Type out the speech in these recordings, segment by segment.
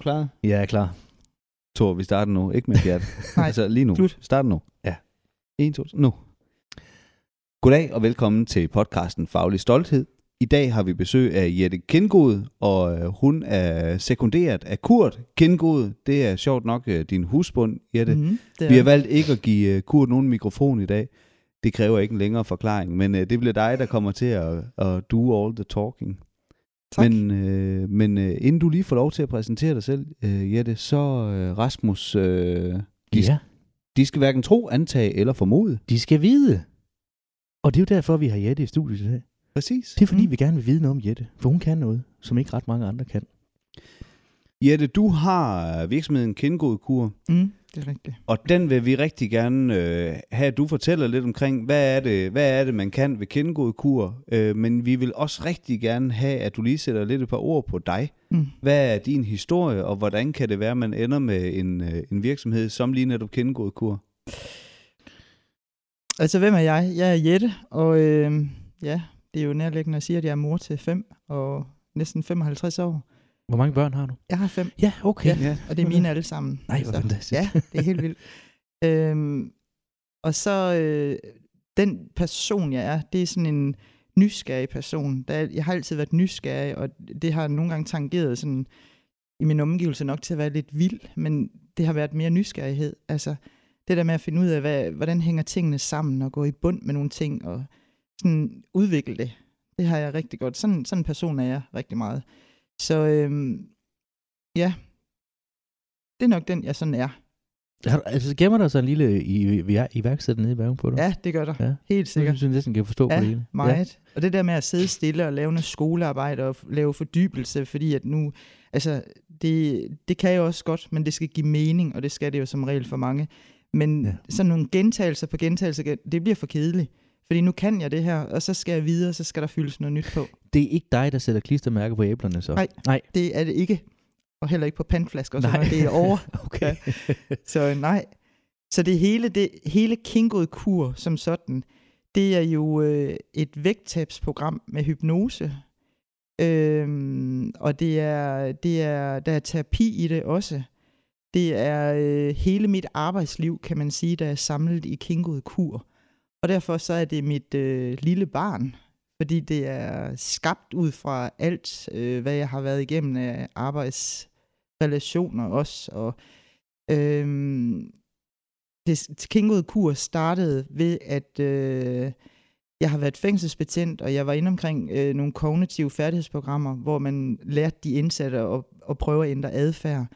klar? Jeg er klar. Tor, vi starter nu. Ikke med fjert. Nej, altså lige nu. slut. Start nu. Ja. 1, 2, nu. Goddag og velkommen til podcasten Faglig Stolthed. I dag har vi besøg af Jette Kindgod, og øh, hun er sekunderet af Kurt Kindgod. Det er sjovt nok øh, din husbund, Jette. Mm. Vi har valgt ikke at give øh, Kurt nogen mikrofon i dag. Det kræver ikke en længere forklaring, men det bliver dig, der kommer til at, at do all the talking. Tak. Men, øh, men øh, inden du lige får lov til at præsentere dig selv, øh, Jette, så øh, Rasmus, øh, de, Ja, de skal hverken tro, antage eller formode. de skal vide. Og det er jo derfor, vi har Jette i studiet i dag. Præcis. Det er fordi, Mm. vi gerne vil vide noget om Jette. For hun kan noget, som ikke ret mange andre kan. Jette, du har virksomheden Kindgod Kur, Mm, det er rigtigt. og den vil vi rigtig gerne øh, have, at du fortæller lidt omkring, hvad er det, hvad er det man kan ved Kindgod Kur, øh, men vi vil også rigtig gerne have, at du lige sætter lidt et par ord på dig. Mm. Hvad er din historie, og hvordan kan det være, at man ender med en, øh, en virksomhed som lige netop Kindgod Kur? Altså, hvem er jeg? Jeg er Jette, og øh, ja, det er jo nærliggende at sige, at jeg er mor til fem og næsten 55 år. Hvor mange børn har du? Jeg har fem, Ja, okay. Ja. og det er mine alle sammen. Nej, hvor fantastisk. Ja, det er helt vildt. øhm, og så øh, den person, jeg er, det er sådan en nysgerrig person. Der er, jeg har altid været nysgerrig, og det har nogle gange tangeret sådan i min omgivelse nok til at være lidt vild, men det har været mere nysgerrighed. Altså det der med at finde ud af, hvad, hvordan hænger tingene sammen, og gå i bund med nogle ting, og sådan udvikle det. Det har jeg rigtig godt. Sådan, sådan en person er jeg rigtig meget. Så øhm, ja, det er nok den, jeg sådan er. Har du, altså, gemmer der så en lille i, i, iværksætter nede i maven på dig? Ja, det gør der. Ja. Helt sikkert. jeg synes, jeg næsten kan forstå på det Ja, hele. meget. Ja. Og det der med at sidde stille og lave noget skolearbejde og lave fordybelse, fordi at nu, altså, det, det kan jeg også godt, men det skal give mening, og det skal det jo som regel for mange. Men Ja. ja. sådan nogle gentagelser på gentagelser, gen- det bliver for kedeligt. Fordi nu kan jeg det her, og så skal jeg videre, og så skal der fyldes noget nyt på. Det er ikke dig, der sætter klistermærker på æblerne, så? Nej. Nej. Det er det ikke. Og heller ikke på pandflasker, noget. Det er over. Okay. Så nej. Så det hele, det hele Kingod Kur som sådan, det er jo øh, et vægttabsprogram med hypnose. Øhm, og det er, det er, der er terapi i det også. Det er øh, hele mit arbejdsliv, kan man sige, der er samlet i Kingod Kur. Og derfor så er det mit øh, lille barn, fordi det er skabt ud fra alt, øh, hvad jeg har været igennem af arbejdsrelationer også. Og, øh, det Kingod Kur startede ved, at øh, jeg har været fængselsbetjent, og jeg var inde omkring øh, nogle kognitive færdighedsprogrammer, hvor man lærte de indsatte at, at prøve at ændre adfærd.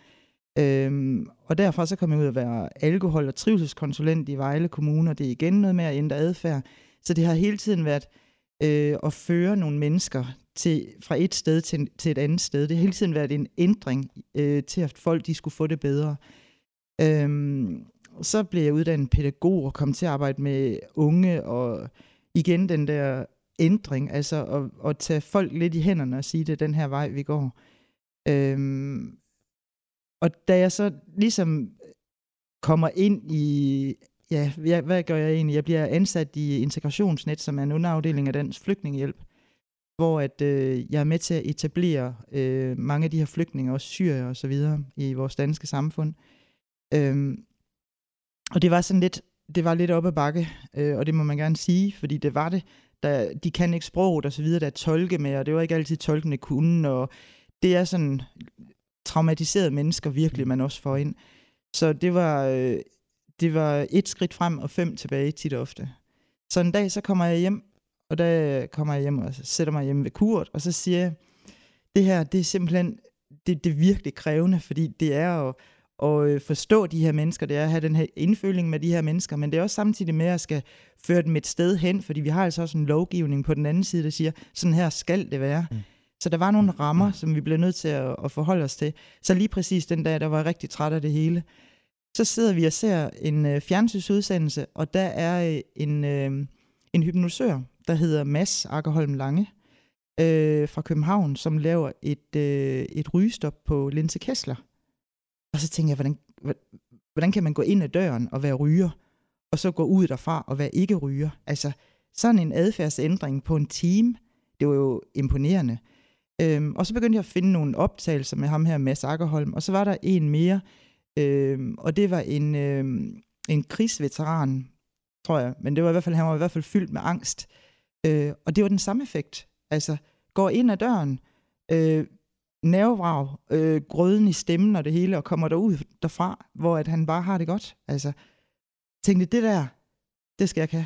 Øhm, og derfra så kom jeg ud at være alkohol- og trivselskonsulent i Vejle Kommune, og det er igen noget med at ændre adfærd. Så det har hele tiden været øh, øh, at føre nogle mennesker til, fra et sted til, til et andet sted. Det har hele tiden været en ændring øh, til, at folk de skulle få det bedre. Øhm, så blev jeg uddannet pædagog og kom til at arbejde med unge, og igen den der ændring, altså at, at tage folk lidt i hænderne og sige, det er den her vej, vi går. Øhm, og da jeg så ligesom kommer ind i, ja, hvad, hvad gør jeg egentlig? Jeg bliver ansat i Integrationsnet, som er en underafdeling af Dansk Flygtningehjælp, hvor at, øh, jeg er med til at etablere øh, mange af de her flygtninge, også syre og så videre, i vores danske samfund. Øhm, og det var sådan lidt, det var lidt op ad bakke, øh, og det må man gerne sige, fordi det var det. Der, de kan ikke sproget og så videre, der er tolke med, og det var ikke altid tolkene kunne, og det er sådan traumatiserede mennesker virkelig, man også får ind. Så det var, øh, det var et skridt frem og fem tilbage tit og ofte. Så en dag, så kommer jeg hjem, og der kommer jeg hjem og sætter mig hjemme ved Kurt, og så siger jeg, det her, det er simpelthen, det, det er virkelig krævende, fordi det er at, at øh, forstå de her mennesker, det er at have den her indføling med de her mennesker, men det er også samtidig med at skal føre dem et sted hen, fordi vi har altså også en lovgivning på den anden side, der siger, sådan her skal det være. Mm. Så der var nogle rammer, som vi blev nødt til at, at forholde os til. Så lige præcis den dag, der var jeg rigtig træt af det hele. Så sidder vi og ser en øh, fjernsynsudsendelse, og der er øh, en, øh, en hypnosør, der hedder Mads Akkerholm Lange øh, fra København, som laver et, øh, et rygestop på Linse Kessler. Og så tænker jeg, hvordan, hvordan kan man gå ind ad døren og være ryger, og så gå ud derfra og være ikke ryger? Altså, sådan en adfærdsændring på en time, det var jo imponerende. Øhm, og så begyndte jeg at finde nogle optagelser med ham her, Mads Akkerholm, og så var der en mere, Øh, og det var en, øh, en krigsveteran, tror jeg, men det var i hvert fald, han var i hvert fald fyldt med angst. Øh, og det var den samme effekt. Altså, går ind ad døren, øh, nervevrag, øh, grøden i stemmen og det hele, og kommer derud derfra, hvor at han bare har det godt. Altså, tænkte, det der, det skal jeg kan.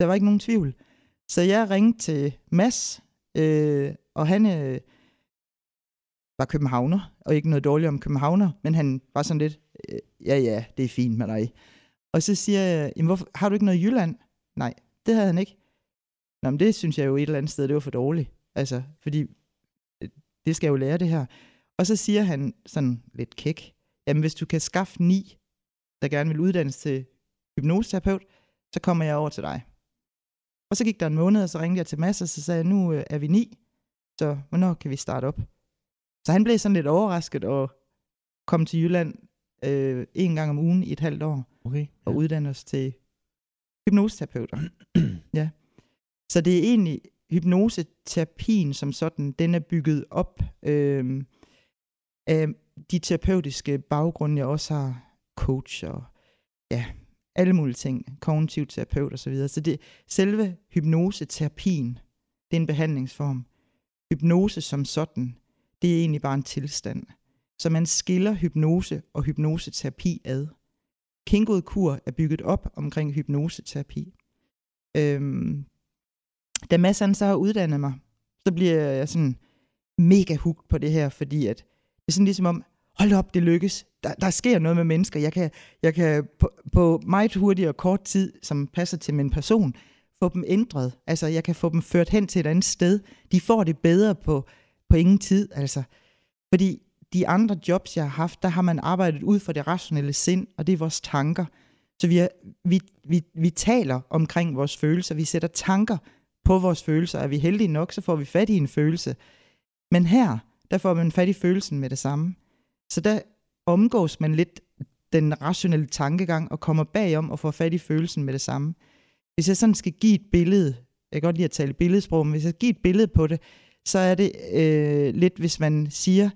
Der var ikke nogen tvivl. Så jeg ringte til Mads, øh, og han øh, var københavner, og ikke noget dårligt om københavner, men han var sådan lidt, øh, ja ja, det er fint med dig. Og så siger jeg, jamen hvorfor, har du ikke noget i Jylland? Nej, det havde han ikke. Nå, men det synes jeg jo et eller andet sted, det var for dårligt. Altså, fordi øh, det skal jeg jo lære det her. Og så siger han sådan lidt kæk, jamen hvis du kan skaffe ni, der gerne vil uddannes til hypnoseterapeut, så kommer jeg over til dig. Og så gik der en måned, og så ringte jeg til Mads, og så sagde jeg, nu øh, er vi ni, så hvornår kan vi starte op? Så han blev sådan lidt overrasket og kom til Jylland øh, en gang om ugen i et halvt år Okay. og uddanne os til hypnoseterapeuter. ja. Så det er egentlig hypnoseterapien som sådan, den er bygget op øh, af de terapeutiske baggrunde, jeg også har, coach og ja, alle mulige ting, kognitiv terapeut og så videre. Så det, selve hypnoseterapien, det er en behandlingsform. Hypnose som sådan, det er egentlig bare en tilstand. Så man skiller hypnose og hypnoseterapi ad. Kingod Kur er bygget op omkring hypnoseterapi. Øhm, da Massan så har uddannet mig, så bliver jeg sådan mega hugt på det her, fordi at det er sådan ligesom om, hold op, det lykkes. Der, der sker noget med mennesker. Jeg kan, jeg kan på, på meget hurtig og kort tid, som passer til min person, få dem ændret. Altså, jeg kan få dem ført hen til et andet sted. De får det bedre på, på ingen tid, altså. Fordi de andre jobs, jeg har haft, der har man arbejdet ud fra det rationelle sind, og det er vores tanker. Så vi, er, vi, vi, vi taler omkring vores følelser, vi sætter tanker på vores følelser. Er vi heldige nok, så får vi fat i en følelse. Men her, der får man fat i følelsen med det samme. Så der omgås man lidt den rationelle tankegang og kommer bagom og får fat i følelsen med det samme. Hvis jeg sådan skal give et billede, jeg kan godt lide at tale billedsprog, men hvis jeg skal give et billede på det, så er det øh, lidt, hvis man siger,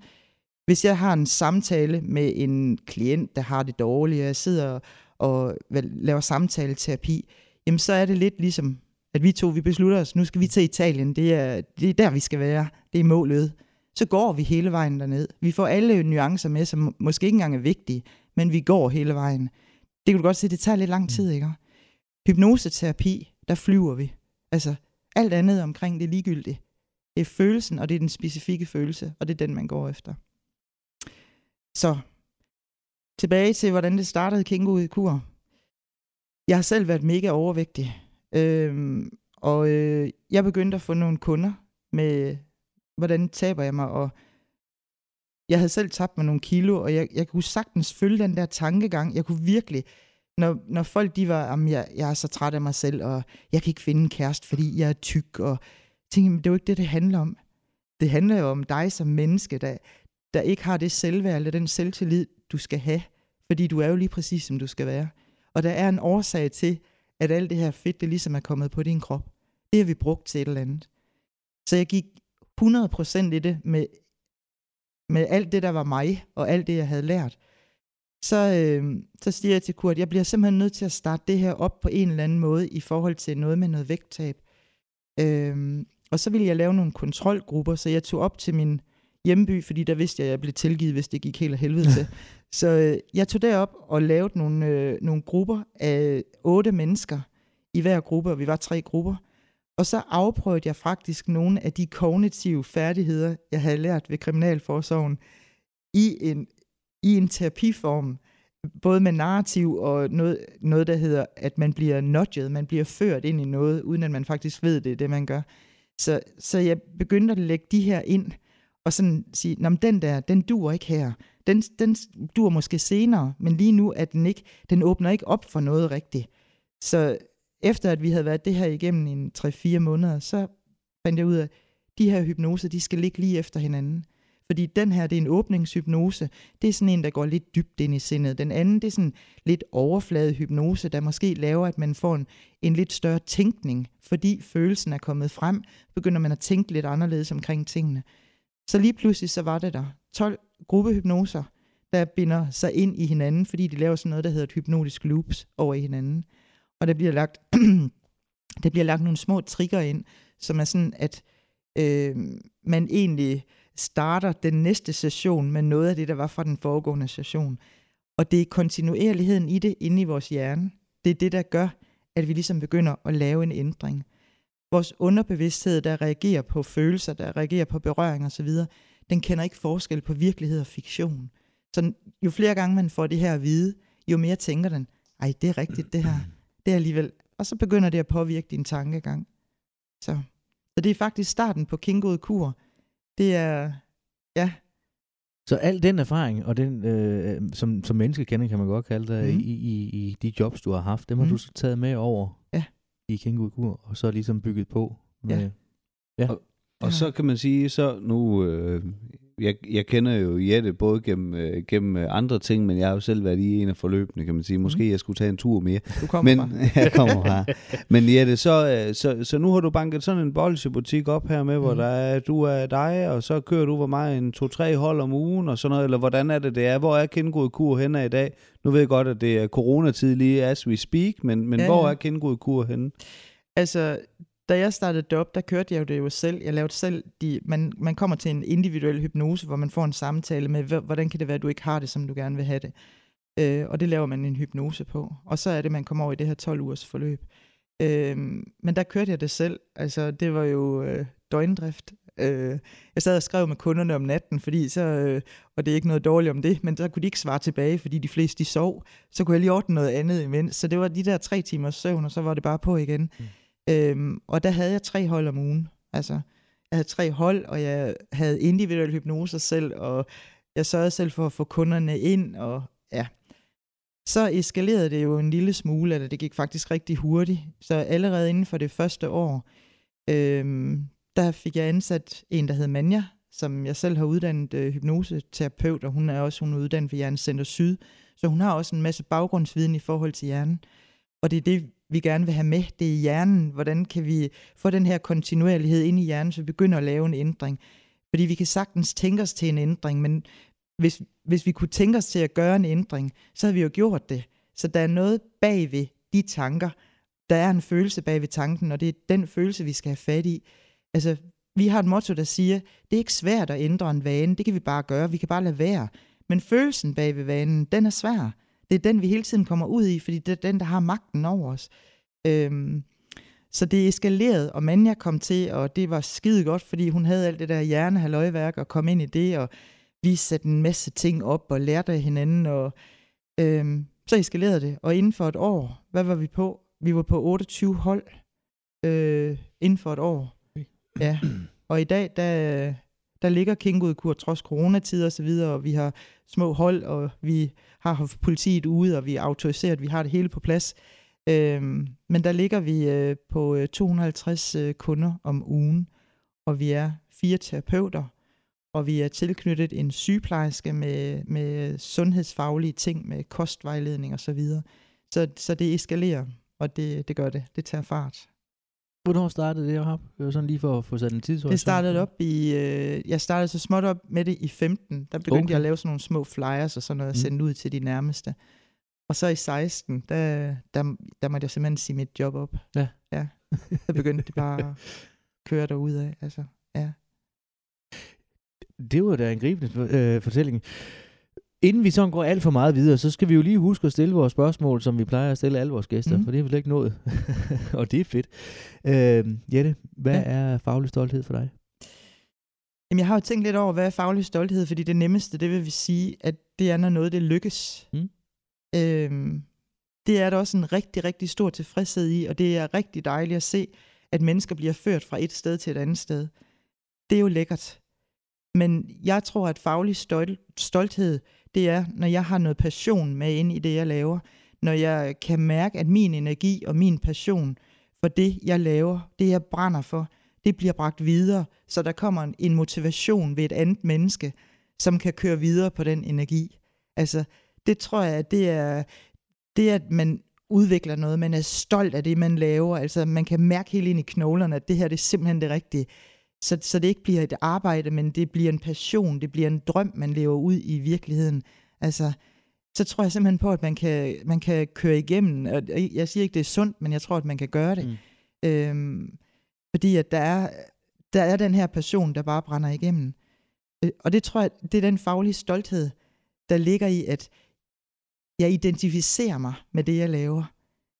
hvis jeg har en samtale med en klient, der har det dårligt, og jeg sidder og, laver samtaleterapi, jamen så er det lidt ligesom, at vi to, vi beslutter os, nu skal vi til Italien, det er, det er der, vi skal være, det er målet. Så går vi hele vejen derned. Vi får alle nuancer med, som måske ikke engang er vigtige, men vi går hele vejen. Det kan du godt se, det tager lidt lang tid, ikke? Hypnoseterapi, der flyver vi. Altså, alt andet omkring det er ligegyldigt. Det er følelsen, og det er den specifikke følelse, og det er den, man går efter. Så, tilbage til, hvordan det startede Kingo i kur. Jeg har selv været mega overvægtig, øhm, og øh, jeg begyndte at få nogle kunder med, hvordan taber jeg mig, og jeg havde selv tabt mig nogle kilo, og jeg, jeg kunne sagtens følge den der tankegang. Jeg kunne virkelig, når, når folk de var, jamen, jeg, jeg er så træt af mig selv, og jeg kan ikke finde en kæreste, fordi jeg er tyk, og tænkte, men det er jo ikke det, det handler om. Det handler jo om dig som menneske, der, der ikke har det selvværd, eller den selvtillid, du skal have, fordi du er jo lige præcis, som du skal være. Og der er en årsag til, at alt det her fedt, det ligesom er kommet på din krop. Det har vi brugt til et eller andet. Så jeg gik 100% i det med, med alt det, der var mig, og alt det, jeg havde lært. Så, øh, så siger jeg til Kurt, jeg bliver simpelthen nødt til at starte det her op på en eller anden måde, i forhold til noget med noget vægttab. Øh, og så ville jeg lave nogle kontrolgrupper, så jeg tog op til min hjemby, fordi der vidste jeg, at jeg blev tilgivet, hvis det gik helt af helvede til. så øh, jeg tog derop og lavede nogle, øh, nogle grupper af otte mennesker i hver gruppe, og vi var tre grupper. Og så afprøvede jeg faktisk nogle af de kognitive færdigheder, jeg havde lært ved Kriminalforsorgen, i en, i en terapiform, både med narrativ og noget, noget, der hedder, at man bliver nudget, man bliver ført ind i noget, uden at man faktisk ved det, det man gør. Så, så jeg begyndte at lægge de her ind, og sådan sige, Nå, den der, den duer ikke her. Den, den duer måske senere, men lige nu er den ikke, den åbner ikke op for noget rigtigt. Så efter at vi havde været det her igennem en 3-4 måneder, så fandt jeg ud af, at de her hypnoser, de skal ligge lige efter hinanden. Fordi den her, det er en åbningshypnose. Det er sådan en, der går lidt dybt ind i sindet. Den anden, det er sådan lidt overflade hypnose, der måske laver, at man får en, en lidt større tænkning. Fordi følelsen er kommet frem, begynder man at tænke lidt anderledes omkring tingene. Så lige pludselig så var det der 12 gruppehypnoser, der binder sig ind i hinanden, fordi de laver sådan noget, der hedder et hypnotisk loops over i hinanden. Og der bliver lagt, der bliver lagt nogle små trigger ind, som er sådan, at øh, man egentlig starter den næste session med noget af det, der var fra den foregående session. Og det er kontinuerligheden i det inde i vores hjerne. Det er det, der gør, at vi ligesom begynder at lave en ændring. Vores underbevidsthed, der reagerer på følelser, der reagerer på berøring osv., den kender ikke forskel på virkelighed og fiktion. Så jo flere gange man får det her at vide, jo mere tænker den, ej, det er rigtigt det her. Det er alligevel. Og så begynder det at påvirke din tankegang. Så, så det er faktisk starten på Kingod Kur. Det er, ja. Så al den erfaring, og den, øh, som, som menneske kender, kan man godt kalde det, mm. i, i, i de jobs, du har haft, dem har mm. du så taget med over ja. i Kingod Kur, og så ligesom bygget på. Med, Ja. ja. Og, og så kan man sige, så nu, øh, jeg, jeg kender jo Jette både gennem, øh, gennem øh, andre ting, men jeg har jo selv været i en af forløbene, kan man sige. Måske Mhm. jeg skulle tage en tur mere. Du kommer Men bare. jeg kommer her. Men Jette, så, øh, så, så nu har du banket sådan en bolsjebutik op her med, hvor Mhm. der er, du er dig, og så kører du hvor meget, en to-tre hold om ugen og sådan noget, eller hvordan er det, det er? Hvor er Kindgod Kur henne i dag? Nu ved jeg godt, at det er coronatid lige as we speak, men, men Ja, hvor er Kindgod Kur henne? Altså, da jeg startede det op, der kørte jeg jo det jo selv. Jeg lavede selv de, man, man kommer til en individuel hypnose, hvor man får en samtale med, hvordan kan det være, at du ikke har det, som du gerne vil have det. Øh, og det laver man en hypnose på. Og så er det, man kommer over i det her 12 ugers forløb. Øh, men der kørte jeg det selv. Altså, det var jo øh, døgndrift. Øh, jeg sad og skrev med kunderne om natten, fordi så, øh, og det er ikke noget dårligt om det, men så kunne de ikke svare tilbage, fordi de fleste de sov. Så kunne jeg lige ordne noget andet imens. Så det var de der tre timers søvn, og så var det bare på igen. Mm. Øhm, og der havde jeg tre hold om ugen. Altså, jeg havde tre hold, og jeg havde individuel hypnose selv, og jeg sørgede selv for at få kunderne ind, og ja. Så eskalerede det jo en lille smule, eller det gik faktisk rigtig hurtigt. Så allerede inden for det første år, øhm, der fik jeg ansat en, der hed Manja, som jeg selv har uddannet øh, hypnoseterapeut, og hun er også hun er uddannet ved Hjernecenter Syd. Så hun har også en masse baggrundsviden i forhold til hjernen. Og det er det, vi gerne vil have med, det er hjernen. Hvordan kan vi få den her kontinuerlighed ind i hjernen, så vi begynder at lave en ændring? Fordi vi kan sagtens tænke os til en ændring, men hvis, hvis vi kunne tænke os til at gøre en ændring, så havde vi jo gjort det. Så der er noget bag ved de tanker. Der er en følelse bag ved tanken, og det er den følelse, vi skal have fat i. Altså, vi har et motto, der siger, det er ikke svært at ændre en vane, det kan vi bare gøre, vi kan bare lade være. Men følelsen bag ved vanen, den er svær. Det er den, vi hele tiden kommer ud i, fordi det er den, der har magten over os. Øhm, så det eskalerede, og Manja kom til, og det var skide godt, fordi hun havde alt det der hjernehaløjværk og kom ind i det, og vi satte en masse ting op og lærte af hinanden, og øhm, så eskalerede det. Og inden for et år, hvad var vi på? Vi var på 28 hold øh, inden for et år. Ja, og i dag, der, der ligger Kingud Kur trods coronatid og så videre, og vi har små hold, og vi har haft politiet ude, og vi er autoriseret, vi har det hele på plads. Øhm, men der ligger vi øh, på øh, 250 øh, kunder om ugen, og vi er fire terapeuter, og vi er tilknyttet en sygeplejerske med, med sundhedsfaglige ting, med kostvejledning og så videre. Så, så det eskalerer, og det, det gør det. Det tager fart. Hvornår startede det op? Sådan lige for at få sat en tidshorisont. Det startede op i, øh, jeg startede så småt op med det i 15. Der begyndte okay. Jeg at lave sådan nogle små flyers og sådan noget, og Mm. sende ud til de nærmeste. Og så i 16, der, der, der måtte jeg simpelthen sige mit job op. Ja. Ja. Så begyndte det bare at køre derudad. Altså, ja. Det var da en gribende øh, fortælling. Inden vi sådan går alt for meget videre, så skal vi jo lige huske at stille vores spørgsmål, som vi plejer at stille alle vores gæster, mm. for det har vi slet ikke nået. og det er fedt. Øh, Jette, hvad Ja. er faglig stolthed for dig? Jamen, jeg har jo tænkt lidt over, hvad er faglig stolthed, fordi det nemmeste, det vil vi sige, at det er, når noget det lykkes. Mm. Øhm, det er der også en rigtig, rigtig stor tilfredshed i, og det er rigtig dejligt at se, at mennesker bliver ført fra et sted til et andet sted. Det er jo lækkert. Men jeg tror, at faglig stol- stolthed, det er, når jeg har noget passion med ind i det, jeg laver. Når jeg kan mærke, at min energi og min passion for det, jeg laver, det jeg brænder for, det bliver bragt videre, så der kommer en, en motivation ved et andet menneske, som kan køre videre på den energi. Altså, det tror jeg, at det er, det at man udvikler noget, man er stolt af det, man laver, altså man kan mærke helt ind i knoglerne, at det her det er simpelthen det rigtige. Så, så det ikke bliver et arbejde, men det bliver en passion, det bliver en drøm, man lever ud i virkeligheden. Altså, så tror jeg simpelthen på, at man kan, man kan køre igennem. Og jeg siger ikke, det er sundt, men jeg tror, at man kan gøre det. Mm. Øhm, fordi at der er, der er den her passion, der bare brænder igennem. Øh, og det tror jeg, det er den faglige stolthed, der ligger i, at jeg identificerer mig med det, jeg laver.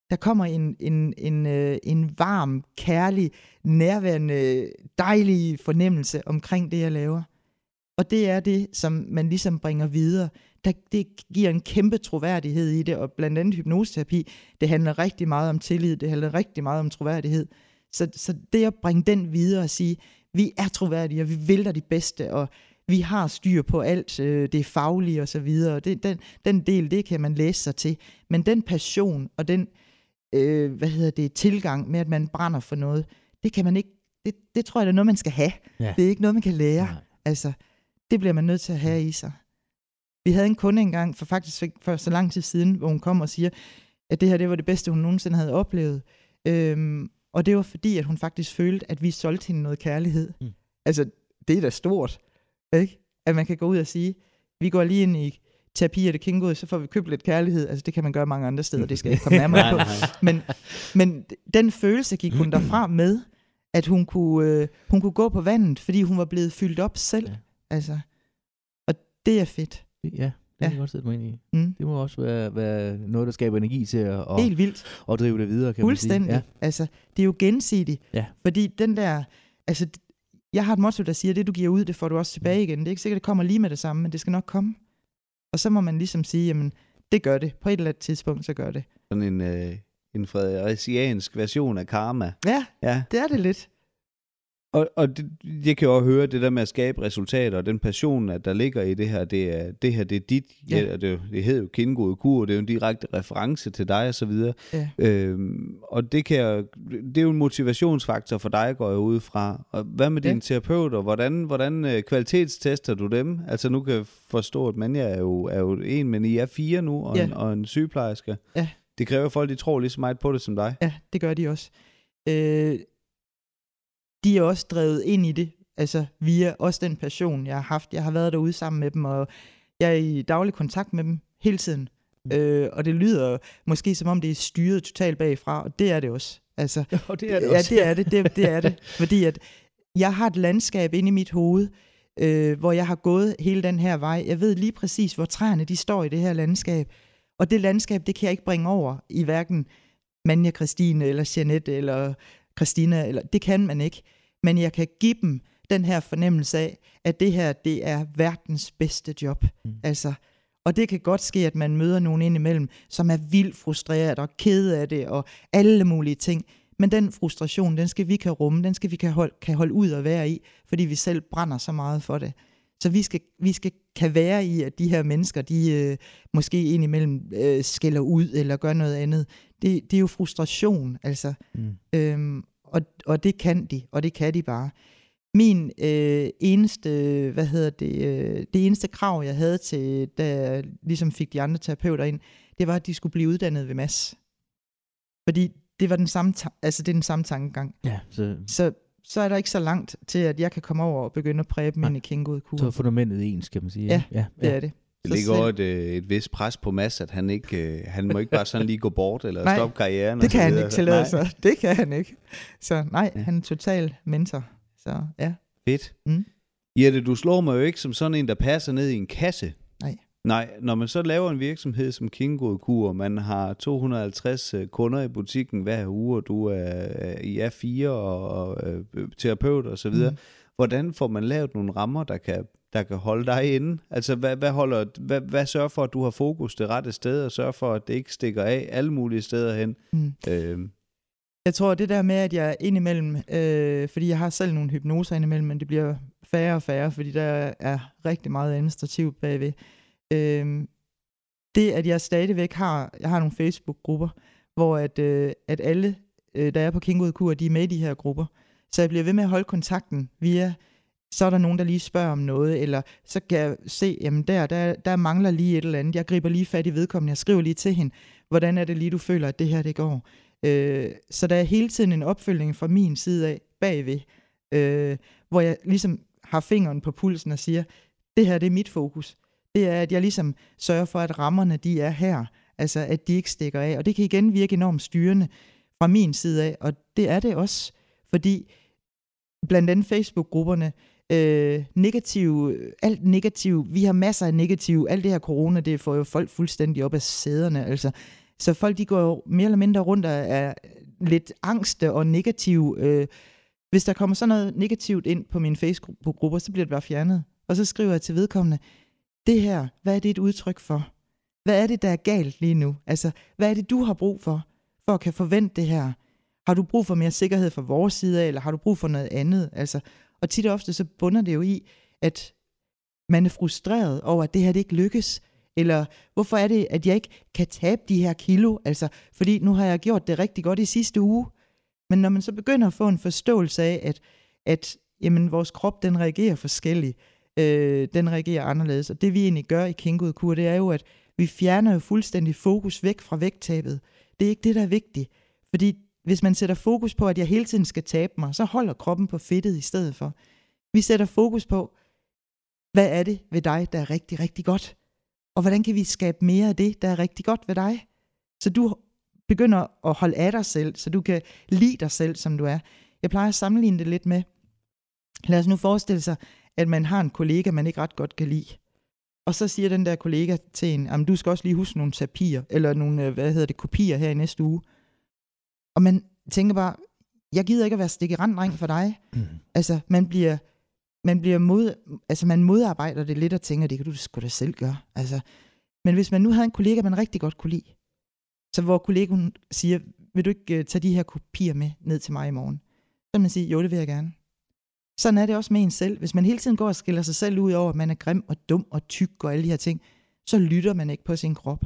Der kommer en, en, en, øh, en varm, kærlig, nærværende, dejlig fornemmelse omkring det, jeg laver. Og det er det, som man ligesom bringer videre. Der, det giver en kæmpe troværdighed i det, og blandt andet hypnoseterapi, det handler rigtig meget om tillid, det handler rigtig meget om troværdighed. Så, så det at bringe den videre og sige, vi er troværdige, og vi vil dig det bedste, og vi har styr på alt, øh, det faglige og så videre. Det, den, den del, det kan man læse sig til. Men den passion og den, øh, hvad hedder det, tilgang med, at man brænder for noget, det kan man ikke, det, det tror jeg, det er noget, man skal have. Ja. Det er ikke noget, man kan lære. Nej. Altså, det bliver man nødt til at have i sig. Vi havde en kunde engang, for faktisk for så lang tid siden, hvor hun kom og siger, at det her det var det bedste, hun nogensinde havde oplevet. Øhm, og det var fordi, at hun faktisk følte, at vi solgte hende noget kærlighed. Mm. Altså, det er da stort. Ikke? At man kan gå ud og sige, vi går lige ind i terapi af det kingod, så får vi købt lidt kærlighed. Altså det kan man gøre mange andre steder, det skal jeg ikke komme nærmere på. Men, men den følelse gik hun derfra med, at hun kunne, øh, hun kunne gå på vandet, fordi hun var blevet fyldt op selv. Ja. Altså, og det er fedt. Ja, det kan jeg godt sætte mig ind i. Mm. Det må også være, være noget, der skaber energi til at og, Helt vildt. og drive det videre, kan Fuldstændig. man sige. Ja. Altså, det er jo gensidigt. Ja. Fordi den der, altså jeg har et motto, der siger, at det du giver ud, det får du også tilbage igen. Det er ikke sikkert, at det kommer lige med det samme, men det skal nok komme. Og så må man ligesom sige, jamen, det gør det. På et eller andet tidspunkt, så gør det. Sådan en, øh, en fredericiansk version af karma. Ja, ja, det er det lidt. Og, og det, jeg kan jo også høre det der med at skabe resultater, og den passion, at der ligger i det her, det er, det her, det er dit, ja. Ja, det, det hedder jo kindgode kur, det er jo en direkte reference til dig og så videre. Ja. Øhm, og det, kan det er jo en motivationsfaktor for dig, går jeg ud fra. Og hvad med ja. dine terapeuter? Hvordan, hvordan øh, kvalitetstester du dem? Altså nu kan jeg forstå, at man er jo, er jo en, men I er fire nu, og, ja. en, og en sygeplejerske. Ja. Det kræver folk, de tror lige så meget på det som dig. Ja, det gør de også. Øh, de er også drevet ind i det, altså via også den passion, jeg har haft. Jeg har været derude sammen med dem, og jeg er i daglig kontakt med dem hele tiden. Mm. Øh, og det lyder måske som om, det er styret totalt bagfra, og det er det også. Altså, jo, det er det ja, også. det er det, det, det er det. Fordi at jeg har et landskab inde i mit hoved, øh, hvor jeg har gået hele den her vej. Jeg ved lige præcis, hvor træerne de står i det her landskab. Og det landskab, det kan jeg ikke bringe over i hverken Manja Christine, eller Jeanette, eller Christina, eller det kan man ikke. Men jeg kan give dem den her fornemmelse af, at det her, det er verdens bedste job. Mm. Altså, og det kan godt ske, at man møder nogen indimellem, som er vildt frustreret og ked af det, og alle mulige ting. Men den frustration, den skal vi kan rumme, den skal vi kan holde, kan holde ud og være i, fordi vi selv brænder så meget for det. Så vi skal, vi skal kan være i, at de her mennesker, de øh, måske indimellem øh, skælder ud eller gør noget andet. Det, det er jo frustration, altså. Mm. Øhm, og, og det kan de, og det kan de bare. Min øh, eneste, hvad hedder det, øh, det eneste krav, jeg havde til, da jeg ligesom fik de andre terapeuter ind, det var, at de skulle blive uddannet ved MAS. Fordi det var den samme, altså det er den samme tankegang. Ja, så... så så er der ikke så langt til, at jeg kan komme over og begynde at præge dem ind i Kængod kur. Så er fundamentet ens, kan man sige. Ja, ja, det ja. er det. Det ligger også et, øh, et vis pres på Mads, at han ikke, øh, han må ikke bare sådan lige gå bort eller nej, stoppe karrieren. det kan han ikke tillade sig. Det kan han ikke. Så nej, ja. han er total mentor. Så ja. Fedt. Mm. Jette, du slår mig jo ikke som sådan en, der passer ned i en kasse. Nej. Nej, når man så laver en virksomhed som Kingo Kur, man har 250 øh, kunder i butikken hver uge, og du er i A4 og, og terapeut og så videre. Mm. Hvordan får man lavet nogle rammer, der kan der kan holde dig inde? Altså, hvad, hvad, holder, hvad, hvad sørger for, at du har fokus det rette sted, og sørger for, at det ikke stikker af alle mulige steder hen? Mm. Øh. Jeg tror, det der med, at jeg indimellem, øh, fordi jeg har selv nogle hypnoser indimellem, men det bliver færre og færre, fordi der er rigtig meget administrativt bagved. Øh, det, at jeg stadigvæk har, jeg har nogle Facebook-grupper, hvor at, øh, at alle, øh, der er på Kingo Kur, de er med i de her grupper. Så jeg bliver ved med at holde kontakten via, så er der nogen, der lige spørger om noget, eller så kan jeg se, jamen der, der, der mangler lige et eller andet. Jeg griber lige fat i vedkommende, jeg skriver lige til hende, hvordan er det lige, du føler, at det her det går. Øh, så der er hele tiden en opfølgning fra min side af, bagved, øh, hvor jeg ligesom har fingeren på pulsen og siger, det her det er mit fokus. Det er, at jeg ligesom sørger for, at rammerne de er her, altså at de ikke stikker af. Og det kan igen virke enormt styrende fra min side af, og det er det også, fordi blandt andet Facebook-grupperne, øh, negativ, alt negativ, vi har masser af negativ, alt det her corona, det får jo folk fuldstændig op af sæderne, altså. Så folk, de går jo mere eller mindre rundt og er lidt angste og negative. Øh, hvis der kommer sådan noget negativt ind på mine Facebook-grupper, så bliver det bare fjernet. Og så skriver jeg til vedkommende, det her, hvad er det et udtryk for? Hvad er det, der er galt lige nu? Altså, hvad er det, du har brug for, for at kan forvente det her? Har du brug for mere sikkerhed fra vores side af, eller har du brug for noget andet? Altså, og tit og ofte så bunder det jo i, at man er frustreret over, at det her det ikke lykkes. Eller hvorfor er det, at jeg ikke kan tabe de her kilo? Altså, fordi nu har jeg gjort det rigtig godt i sidste uge. Men når man så begynder at få en forståelse af, at, at jamen, vores krop den reagerer forskelligt, øh, den reagerer anderledes. Og det vi egentlig gør i Kingud det er jo, at vi fjerner jo fuldstændig fokus væk fra vægttabet. Det er ikke det, der er vigtigt. Fordi hvis man sætter fokus på, at jeg hele tiden skal tabe mig, så holder kroppen på fedtet i stedet for. Vi sætter fokus på, hvad er det ved dig, der er rigtig, rigtig godt? Og hvordan kan vi skabe mere af det, der er rigtig godt ved dig? Så du begynder at holde af dig selv, så du kan lide dig selv, som du er. Jeg plejer at sammenligne det lidt med, lad os nu forestille sig, at man har en kollega, man ikke ret godt kan lide. Og så siger den der kollega til en, du skal også lige huske nogle papirer, eller nogle, øh, hvad hedder det, kopier her i næste uge. Og man tænker bare, jeg gider ikke at være stik i randdreng for dig. Mm. Altså, man bliver, man bliver mod, altså man modarbejder det lidt og tænker, det kan du sgu da selv gøre. Altså, men hvis man nu havde en kollega, man rigtig godt kunne lide, så hvor kollegaen siger, vil du ikke uh, tage de her kopier med ned til mig i morgen? Så man sige, jo, det vil jeg gerne. Sådan er det også med en selv. Hvis man hele tiden går og skiller sig selv ud over, at man er grim og dum og tyk og alle de her ting, så lytter man ikke på sin krop.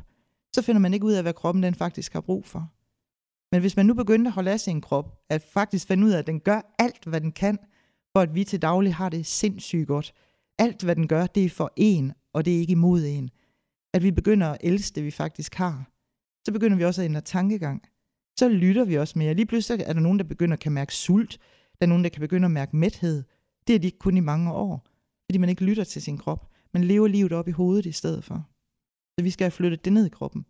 Så finder man ikke ud af, hvad kroppen den faktisk har brug for. Men hvis man nu begynder at holde af sin krop, at faktisk finde ud af, at den gør alt, hvad den kan, for at vi til daglig har det sindssygt godt. Alt, hvad den gør, det er for en, og det er ikke imod en. At vi begynder at elske det, vi faktisk har. Så begynder vi også at ændre tankegang. Så lytter vi også mere. Lige pludselig er der nogen, der begynder at kan mærke sult. Der er nogen, der kan begynde at mærke mæthed. Det er de ikke kun i mange år. Fordi man ikke lytter til sin krop. Man lever livet op i hovedet i stedet for. Så vi skal have flyttet det ned i kroppen.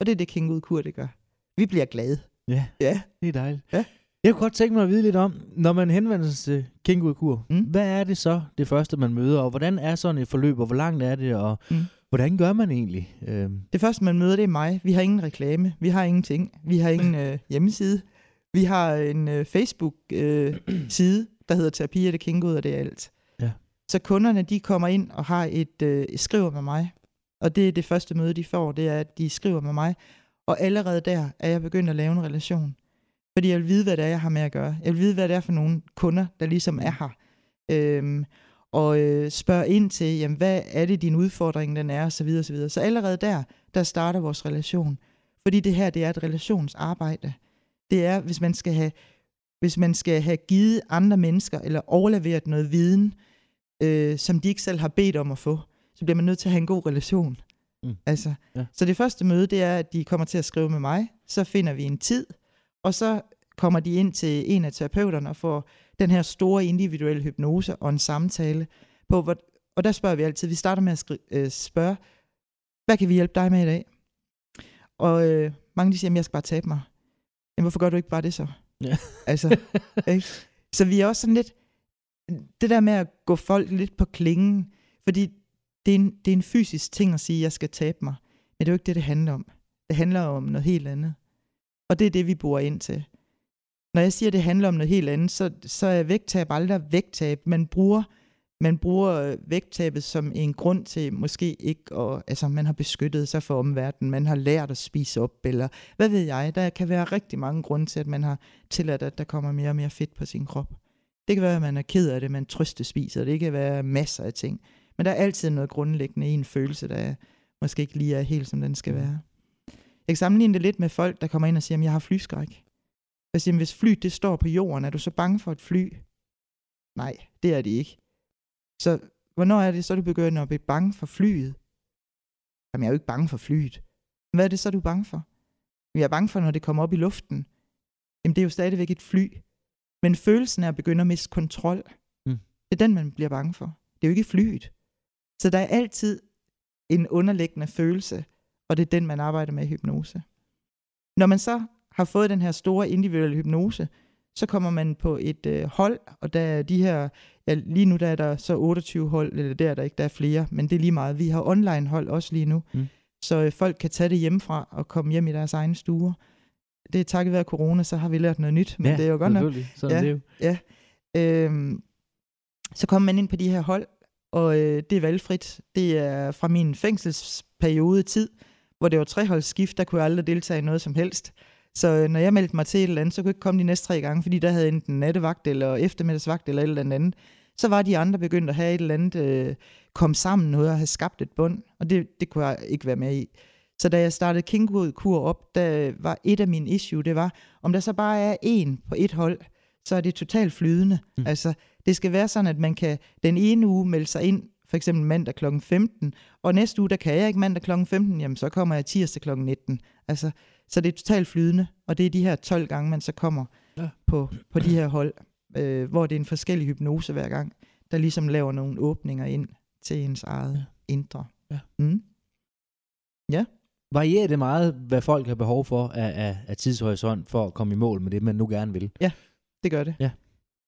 Og det er det King ud Kur, det gør. Vi bliver glade. Ja, ja. det er dejligt. Ja. Jeg kunne godt tænke mig at vide lidt om, når man henvender sig til Kingud mm. hvad er det så det første, man møder, og hvordan er sådan et forløb, og hvor langt er det, og mm. hvordan gør man egentlig? Øhm. Det første, man møder, det er mig. Vi har ingen reklame, vi har ingenting, vi har ingen øh, hjemmeside. Vi har en øh, Facebook-side, øh, der hedder Terapi af det Kingud, og det er alt. Ja. Så kunderne, de kommer ind og har et øh, skriver med mig. Og det er det første møde, de får, det er, at de skriver med mig. Og allerede der er jeg begyndt at lave en relation. Fordi jeg vil vide, hvad det er, jeg har med at gøre. Jeg vil vide, hvad det er for nogle kunder, der ligesom er her. Øhm, og øh, spørge ind til, jamen, hvad er det, din udfordring den er, og så videre, og så videre. Så allerede der, der starter vores relation. Fordi det her, det er et relationsarbejde. Det er, hvis man skal have, hvis man skal have givet andre mennesker, eller overleveret noget viden, øh, som de ikke selv har bedt om at få, så bliver man nødt til at have en god relation. Mm. Altså, ja. Så det første møde, det er, at de kommer til at skrive med mig. Så finder vi en tid, og så kommer de ind til en af terapeuterne og får den her store individuelle hypnose og en samtale. På, hvor, og der spørger vi altid, vi starter med at skri, øh, spørge, hvad kan vi hjælpe dig med i dag? Og øh, mange de siger, at jeg skal bare tabe mig. Jamen, hvorfor gør du ikke bare det så? Ja. altså, ikke? Så vi er også sådan lidt, det der med at gå folk lidt på klingen, fordi det er, en, det er en fysisk ting at sige, at jeg skal tabe mig. Men det er jo ikke det, det handler om. Det handler om noget helt andet. Og det er det, vi bor ind til. Når jeg siger, at det handler om noget helt andet, så, så er vægttab aldrig vægttab. Man bruger, man bruger vægttabet som en grund til måske ikke, at, altså man har beskyttet sig for omverdenen, man har lært at spise op, eller hvad ved jeg. Der kan være rigtig mange grunde til, at man har tilladt, at der kommer mere og mere fedt på sin krop. Det kan være, at man er ked af det, man trøstespiser. Det kan være masser af ting. Men der er altid noget grundlæggende i en følelse, der måske ikke lige er helt, som den skal være. Jeg kan sammenligne det lidt med folk, der kommer ind og siger, at jeg har flyskræk. Så siger, hvis flyet det står på jorden, er du så bange for et fly? Nej, det er det ikke. Så hvornår er det så, du begynder at blive bange for flyet? Jamen, jeg er jo ikke bange for flyet. Hvad er det så, du er bange for? Jeg er bange for, når det kommer op i luften. Jamen, det er jo stadigvæk et fly. Men følelsen er at begynde at miste kontrol. Mm. Det er den, man bliver bange for. Det er jo ikke flyet. Så der er altid en underliggende følelse, og det er den, man arbejder med i hypnose. Når man så har fået den her store individuelle hypnose, så kommer man på et øh, hold, og der er de her, ja, lige nu der er der så 28 hold, eller der er der ikke, der er flere, men det er lige meget. Vi har online hold også lige nu, mm. så øh, folk kan tage det hjemmefra og komme hjem i deres egne stuer. Det er takket være corona, så har vi lært noget nyt, men ja, det er jo godt nok. Sådan ja, det er jo. Ja. Øhm, så kommer man ind på de her hold, og øh, det er valgfrit. Det er fra min fængselsperiode tid, hvor det var treholdsskift, der kunne jeg aldrig deltage i noget som helst. Så øh, når jeg meldte mig til et eller andet, så kunne jeg ikke komme de næste tre gange, fordi der havde enten nattevagt eller eftermiddagsvagt eller et eller andet. Så var de andre begyndt at have et eller andet, øh, kom sammen noget og have skabt et bund, og det, det kunne jeg ikke være med i. Så da jeg startede Kingwood Kur op, der var et af mine issue, det var, om der så bare er en på et hold, så er det totalt flydende. Mm. Altså, det skal være sådan, at man kan den ene uge melde sig ind, for eksempel mandag kl. 15, og næste uge, der kan jeg ikke mandag kl. 15, jamen så kommer jeg tirsdag kl. 19. Altså, så det er totalt flydende, og det er de her 12 gange, man så kommer ja. på, på de her hold, øh, hvor det er en forskellig hypnose hver gang, der ligesom laver nogle åbninger ind til ens eget ja. indre. Ja. Mm. ja. Varierer det meget, hvad folk har behov for af, af, af tidshorisont for at komme i mål med det, man nu gerne vil? Ja, det gør det. Ja.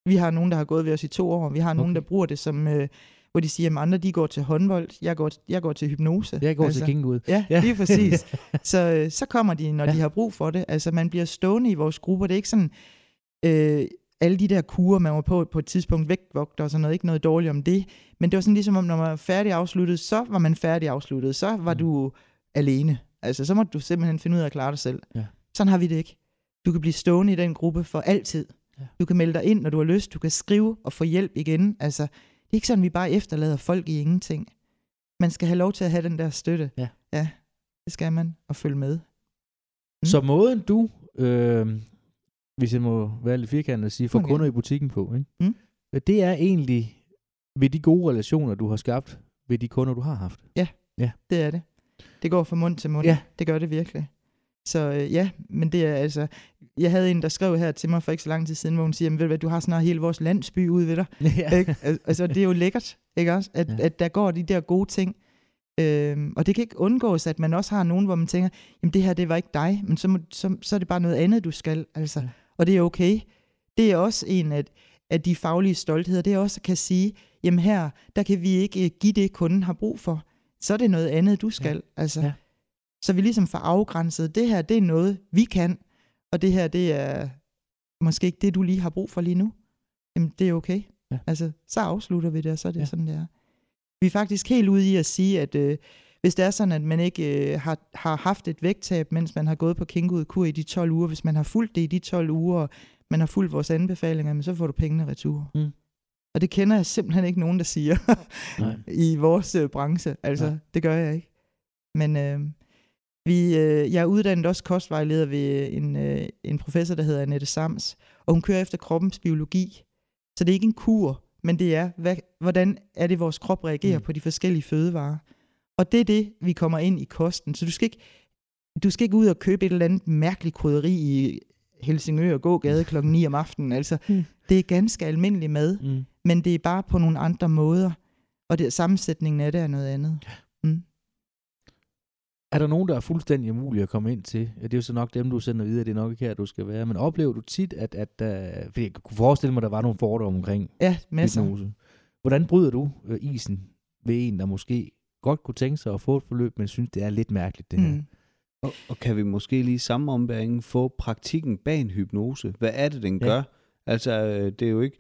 Vi har nogen, der har gået ved os i to år. Vi har nogen, okay. der bruger det som... Øh, hvor de siger, at andre de går til håndbold, jeg går, jeg går til hypnose. Jeg går altså, til Kingwood. Ja, ja, lige præcis. så, øh, så kommer de, når ja. de har brug for det. Altså man bliver stående i vores grupper. Det er ikke sådan, øh, alle de der kurer, man var på på et tidspunkt, vægtvogter og sådan noget, ikke noget dårligt om det. Men det var sådan ligesom, om når man var færdig afsluttet, så var man færdig afsluttet. Så var mm. du alene. Altså så må du simpelthen finde ud af at klare dig selv. Ja. Sådan har vi det ikke. Du kan blive stående i den gruppe for altid. Ja. Du kan melde dig ind, når du har lyst. Du kan skrive og få hjælp igen. Altså, det er ikke sådan, vi bare efterlader folk i ingenting. Man skal have lov til at have den der støtte. Ja. Ja, det skal man, og følge med. Mm. Så måden du, øh, hvis jeg må være lidt firkantet at sige, får okay. kunder i butikken på, ikke? Mm. det er egentlig ved de gode relationer, du har skabt, ved de kunder, du har haft. Ja, ja. det er det. Det går fra mund til mund. Ja. Det gør det virkelig. Så øh, ja, men det er altså... Jeg havde en, der skrev her til mig for ikke så lang tid siden, hvor hun siger, ved du hvad, du har snart hele vores landsby ude ved dig. Ja. Ikke? Altså, det er jo lækkert, ikke også? At, ja. at der går de der gode ting. Øhm, og det kan ikke undgås, at man også har nogen, hvor man tænker, jamen det her, det var ikke dig, men så, må, så, så er det bare noget andet, du skal. Altså. Ja. Og det er okay. Det er også en af, af de faglige stoltheder, det er også at kan sige, jamen her, der kan vi ikke øh, give det, kunden har brug for. Så er det noget andet, du skal. Ja. Altså. Ja. Så vi ligesom får afgrænset, det her, det er noget, vi kan, og det her, det er måske ikke det, du lige har brug for lige nu. Jamen, det er okay. Ja. Altså, så afslutter vi det, og så er det ja. sådan, det er. Vi er faktisk helt ude i at sige, at øh, hvis det er sådan, at man ikke øh, har, har haft et vægttab, mens man har gået på kængurud i de 12 uger, hvis man har fulgt det i de 12 uger, og man har fulgt vores anbefalinger, men så får du pengene retur. Mm. Og det kender jeg simpelthen ikke nogen, der siger i vores øh, branche. Altså, Nej. det gør jeg ikke. Men øh, vi, øh, jeg er uddannet også kostvejleder ved en, øh, en professor, der hedder Annette Sams, og hun kører efter kroppens biologi. Så det er ikke en kur, men det er, hvad, hvordan er det, vores krop reagerer mm. på de forskellige fødevarer. Og det er det, vi kommer ind i kosten. Så du skal ikke, du skal ikke ud og købe et eller andet mærkeligt krydderi i Helsingør og gå gade klokken 9 om aftenen. Altså, mm. Det er ganske almindelig mad, mm. men det er bare på nogle andre måder. Og det, sammensætningen af det er noget andet. Er der nogen, der er fuldstændig umulige at komme ind til? Det er jo så nok dem, du sender videre, det er nok ikke her, du skal være. Men oplever du tit, at, at uh, fordi jeg kunne forestille mig, at der var nogle fordomme omkring ja, masser. hypnose. Hvordan bryder du uh, isen ved en, der måske godt kunne tænke sig at få et forløb, men synes, det er lidt mærkeligt, det mm. her? Og, og kan vi måske lige samme ombæring få praktikken bag en hypnose? Hvad er det, den gør? Ja. Altså, øh, det er jo ikke...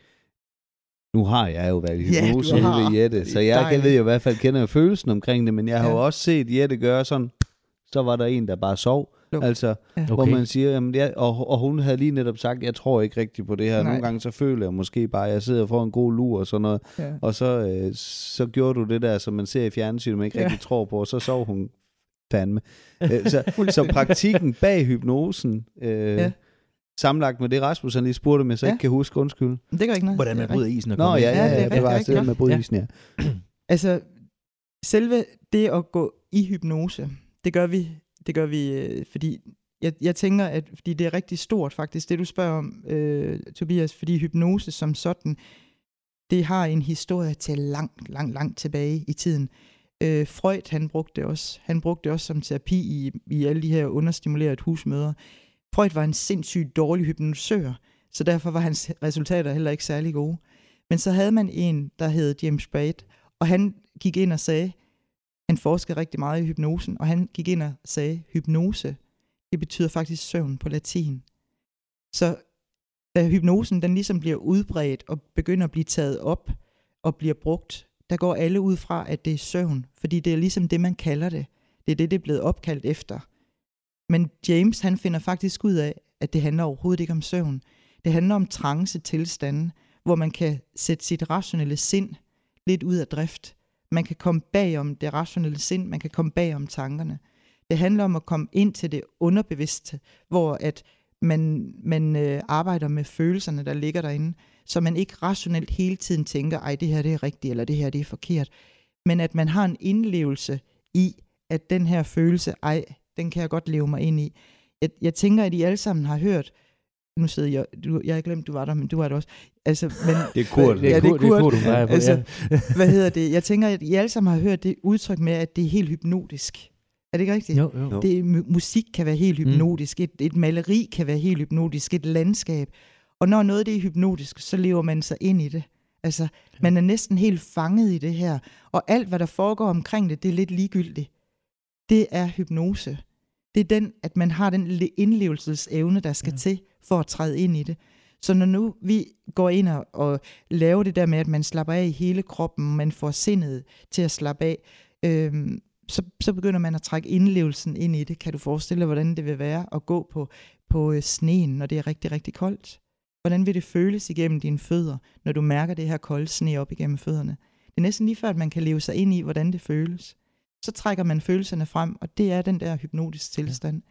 Nu har jeg jo været i hypnose ja, ved Jette, så jeg kan, ved jo i hvert fald kender følelsen omkring det, men jeg har ja. jo også set Jette gøre sådan, så var der en, der bare sov. No. Altså, ja. hvor okay. man siger, jamen, ja, og, og hun havde lige netop sagt, jeg tror ikke rigtigt på det her. Nej. Nogle gange så føler jeg måske bare, at jeg sidder for en god lur og sådan noget. Ja. Og så, øh, så gjorde du det der, som man ser i fjernsynet, man ikke ja. rigtig tror på, og så sov hun fandme. Øh, så, så praktikken bag hypnosen, øh, ja. sammenlagt med det, Rasmus han lige spurgte med, så ja. ikke kan huske undskyld. Det gør ikke noget. Hvordan man bryder isen og Nå, ja, ja, ja, Ja, ja, det det var det med at bryde Ja. isen, ja. Altså, selve det at gå i hypnose, det gør vi, det gør vi øh, fordi jeg, jeg tænker, at fordi det er rigtig stort faktisk, det du spørger om, øh, Tobias, fordi hypnose som sådan, det har en historie til langt, langt, langt tilbage i tiden. Øh, Freud, han brugte det også. Han brugte det også som terapi i, i alle de her understimulerede husmøder. Freud var en sindssygt dårlig hypnotisør, så derfor var hans resultater heller ikke særlig gode. Men så havde man en, der hed James Braid, og han gik ind og sagde, han forskede rigtig meget i hypnosen, og han gik ind og sagde, hypnose, det betyder faktisk søvn på latin. Så da hypnosen den ligesom bliver udbredt og begynder at blive taget op og bliver brugt, der går alle ud fra, at det er søvn, fordi det er ligesom det, man kalder det. Det er det, det er blevet opkaldt efter. Men James, han finder faktisk ud af, at det handler overhovedet ikke om søvn. Det handler om trance tilstanden, hvor man kan sætte sit rationelle sind lidt ud af drift. Man kan komme bag om det rationelle sind, man kan komme bag om tankerne. Det handler om at komme ind til det underbevidste, hvor at man, man øh, arbejder med følelserne, der ligger derinde, så man ikke rationelt hele tiden tænker, ej, det her det er rigtigt, eller det her det er forkert, men at man har en indlevelse i, at den her følelse, ej, den kan jeg godt leve mig ind i. Jeg, jeg tænker, at I alle sammen har hørt, nu sidder jeg, du, jeg har glemt, du var der, men du var der også. Altså, men, Det er Kurt. Det er, Ja, det er det er Kurt. Du drejer på. Altså, ja. hvad hedder det? Jeg tænker, at I alle sammen har hørt det udtryk med, at det er helt hypnotisk. Er det ikke rigtigt? Jo, jo. Det, mu- musik kan være helt Mm. hypnotisk, mm. et, et maleri kan være helt hypnotisk, et landskab. Og når noget det er hypnotisk, så lever man sig ind i det. Altså, man er næsten helt fanget i det her. Og alt, hvad der foregår omkring det, det er lidt ligegyldigt. Det er hypnose. Det er den, at man har den le- indlevelsesevne, der skal ja. til for at træde ind i det. Så når nu vi går ind og, og laver det der med, at man slapper af i hele kroppen, man får sindet til at slappe af, øhm, så, så begynder man at trække indlevelsen ind i det. Kan du forestille dig, hvordan det vil være at gå på, på øh, sneen, når det er rigtig, rigtig koldt? Hvordan vil det føles igennem dine fødder, når du mærker det her kolde sne op igennem fødderne? Det er næsten lige før, at man kan leve sig ind i, hvordan det føles. Så trækker man følelserne frem, og det er den der hypnotiske tilstand.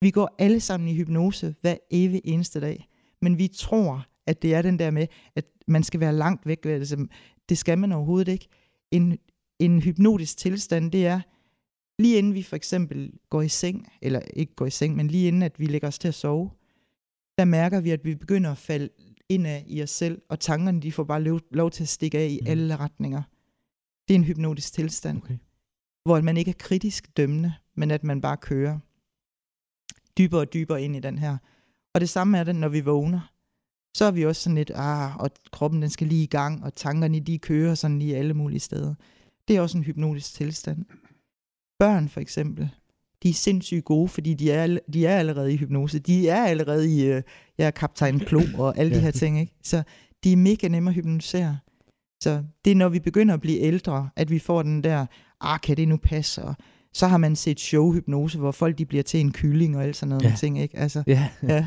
Vi går alle sammen i hypnose hver evig eneste dag, men vi tror, at det er den der med, at man skal være langt væk. Altså, det skal man overhovedet ikke. En, en hypnotisk tilstand, det er lige inden vi for eksempel går i seng, eller ikke går i seng, men lige inden at vi lægger os til at sove, der mærker vi, at vi begynder at falde indad i os selv, og tankerne de får bare lov, lov til at stikke af i mm. alle retninger. Det er en hypnotisk tilstand, Okay. hvor man ikke er kritisk dømmende, men at man bare kører dybere og dybere ind i den her. Og det samme er det, når vi vågner. Så er vi også sådan lidt, ah, og kroppen den skal lige i gang, og tankerne de kører sådan lige alle mulige steder. Det er også en hypnotisk tilstand. Børn for eksempel, de er sindssygt gode, fordi de er, de er allerede i hypnose. De er allerede i, øh, jeg er kaptajn Klo og alle de her ting. Ikke? Så de er mega nemme at hypnotisere. Så det er, når vi begynder at blive ældre, at vi får den der, ah, kan det nu passe? Og så har man set showhypnose, hvor folk de bliver til en kylling og alt sådan noget Ja. ting. Ikke? Altså, Ja. ja.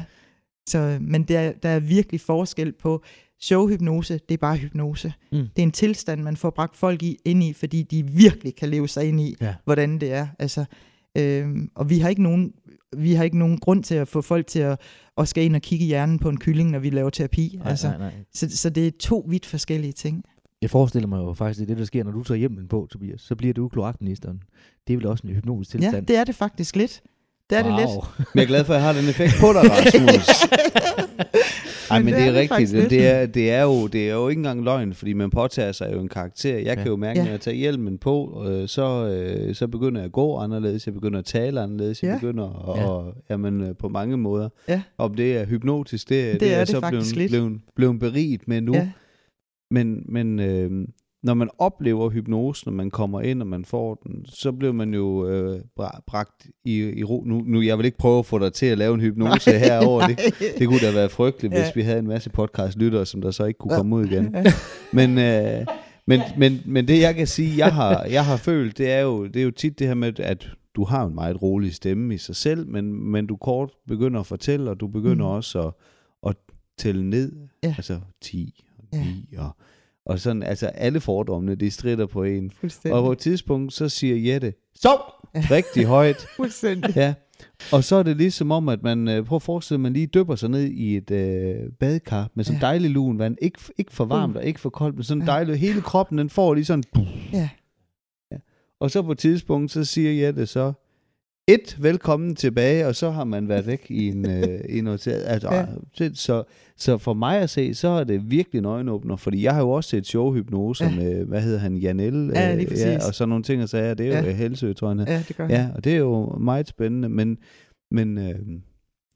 Så, men der, der er virkelig forskel på showhypnose, det er bare hypnose. Mm. Det er en tilstand, man får bragt folk i, ind i, fordi de virkelig kan leve sig ind i, Ja. hvordan det er. Altså, øhm, og vi har, ikke nogen, vi har ikke nogen grund til at få folk til at, at skal ind og kigge i hjernen på en kylling, når vi laver terapi. Nej, altså, nej, nej. Så, så det er to vidt forskellige ting. Jeg forestiller mig jo faktisk, at det, der sker, når du tager hjelmen på, Tobias, så bliver du kloakministeren. Det er vel også en hypnotisk Ja, tilstand. det er det faktisk lidt. Det er det lidt. Men jeg er glad for, at jeg har den effekt på dig, Rasmus. Ej, men, det er, rigtigt. lidt. Det er, det, er jo, det er jo ikke engang løgn, fordi man påtager sig jo en karakter. Jeg Ja. kan jo mærke, Ja. når jeg tager hjelmen på, øh, så, øh, så begynder jeg at gå anderledes, jeg begynder at tale anderledes, jeg Ja. begynder at, Ja. og, jamen, øh, på mange måder. Ja. Om det er hypnotisk, det, det, Det er, er jeg det så faktisk blevet, blevet, blevet beriget med nu. Ja. Men, men øh, når man oplever hypnose, når man kommer ind, og man får den, så bliver man jo øh, bra- bragt i, i ro. Nu, nu, jeg vil ikke prøve at få dig til at lave en hypnose Nej, herover. Det, det kunne da være frygteligt, hvis Ja. vi havde en masse podcast-lyttere, som der så ikke kunne komme ud igen. Men, øh, men, men, men det jeg kan sige, jeg har, jeg har følt, det er, jo, det er jo tit det her med, at du har en meget rolig stemme i sig selv, men, men du kort begynder at fortælle, og du begynder Mm. også at, at tælle ned. Ja. Altså 10 og Ja. 9 og, og sådan, altså alle fordommene, de strider på en. Og på et tidspunkt, så siger Jette, sov! Ja. Rigtig højt. Fuldstændig. Ja. Og så er det ligesom om, at man, øh, prøv at forestille at man lige dypper sig ned i et øh, badekar med sådan ja. dejlig lun vand. Ikke, ikke for varmt uh. og ikke for koldt, men sådan ja. dejligt. Hele kroppen, den får lige sådan... Ja. ja. Og så på et tidspunkt, så siger jeg det så, et, velkommen tilbage, og så har man været væk i en, øh, i noget. Altså, ja. så, så for mig at se, så er det virkelig en øjenåbner, fordi jeg har jo også set showhypnose ja. med, hvad hedder han, Janelle, ja, øh, ja, og sådan nogle ting, og så er det er jo ja. Helsø, tror jeg. Ja, det gør Ja, og det er jo meget spændende, men, men øh,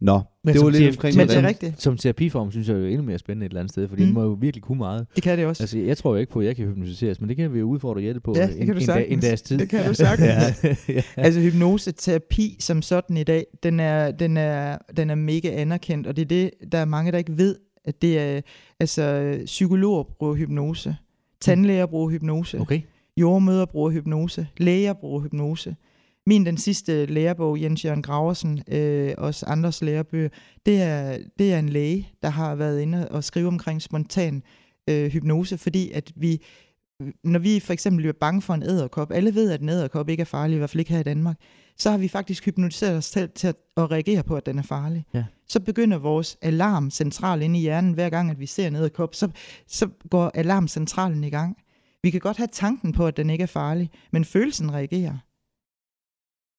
Nå, men det var lidt omkring men det er rigtigt. Som terapiform synes jeg jo endnu mere spændende et eller andet sted, fordi mm. den må jo virkelig kunne meget. Det kan det også. Altså, jeg tror jo ikke på, at jeg kan hypnotiseres, men det kan vi jo udfordre Jette på ja, det en, kan du en, dag, en dags tid. Det kan du sagtens. ja. ja. Altså hypnoseterapi som sådan i dag, den er, den er, den er mega anerkendt, og det er det, der er mange, der ikke ved, at det er, altså psykologer bruger hypnose, tandlæger bruger hypnose, okay. jordmøder bruger hypnose, læger bruger hypnose. Min den sidste lærebog, Jens Jørgen Graversen, øh, også andres lærebøger, det er, det er en læge, der har været inde og skrive omkring spontan øh, hypnose, fordi at vi, når vi for eksempel bliver bange for en æderkop, alle ved, at en æderkop ikke er farlig, i hvert fald ikke her i Danmark, så har vi faktisk hypnotiseret os selv til at, at reagere på, at den er farlig. Ja. Så begynder vores alarmcentral inde i hjernen, hver gang at vi ser en æderkop, så, så går alarmcentralen i gang. Vi kan godt have tanken på, at den ikke er farlig, men følelsen reagerer.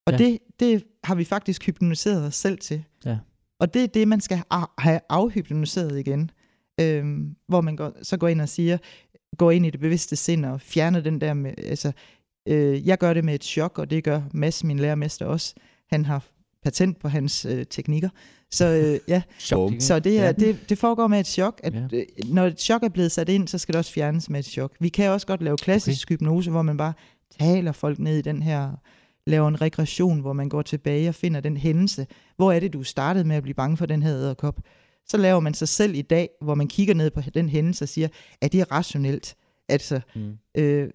Og ja. det, det har vi faktisk hypnotiseret os selv til. Ja. Og det er det, man skal have afhypnotiseret igen. Øhm, hvor man går, så går ind og siger, går ind i det bevidste sind og fjerner den der med, altså, øh, jeg gør det med et chok, og det gør Mads, min lærermester også. Han har patent på hans øh, teknikker. Så øh, ja, så det, er, det, det foregår med et chok. At, ja. øh, når et chok er blevet sat ind, så skal det også fjernes med et chok. Vi kan også godt lave klassisk okay. hypnose, hvor man bare taler folk ned i den her laver en regression, hvor man går tilbage og finder den hændelse. Hvor er det, du startede med at blive bange for den her æderkop? Så laver man sig selv i dag, hvor man kigger ned på den hændelse og siger, er det rationelt? Altså, mm. øh,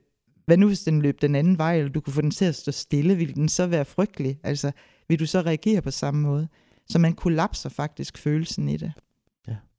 hvad nu hvis den løb den anden vej, eller du kunne få den til at stå stille, vil den så være frygtelig? Altså, vil du så reagere på samme måde? Så man kollapser faktisk følelsen i det.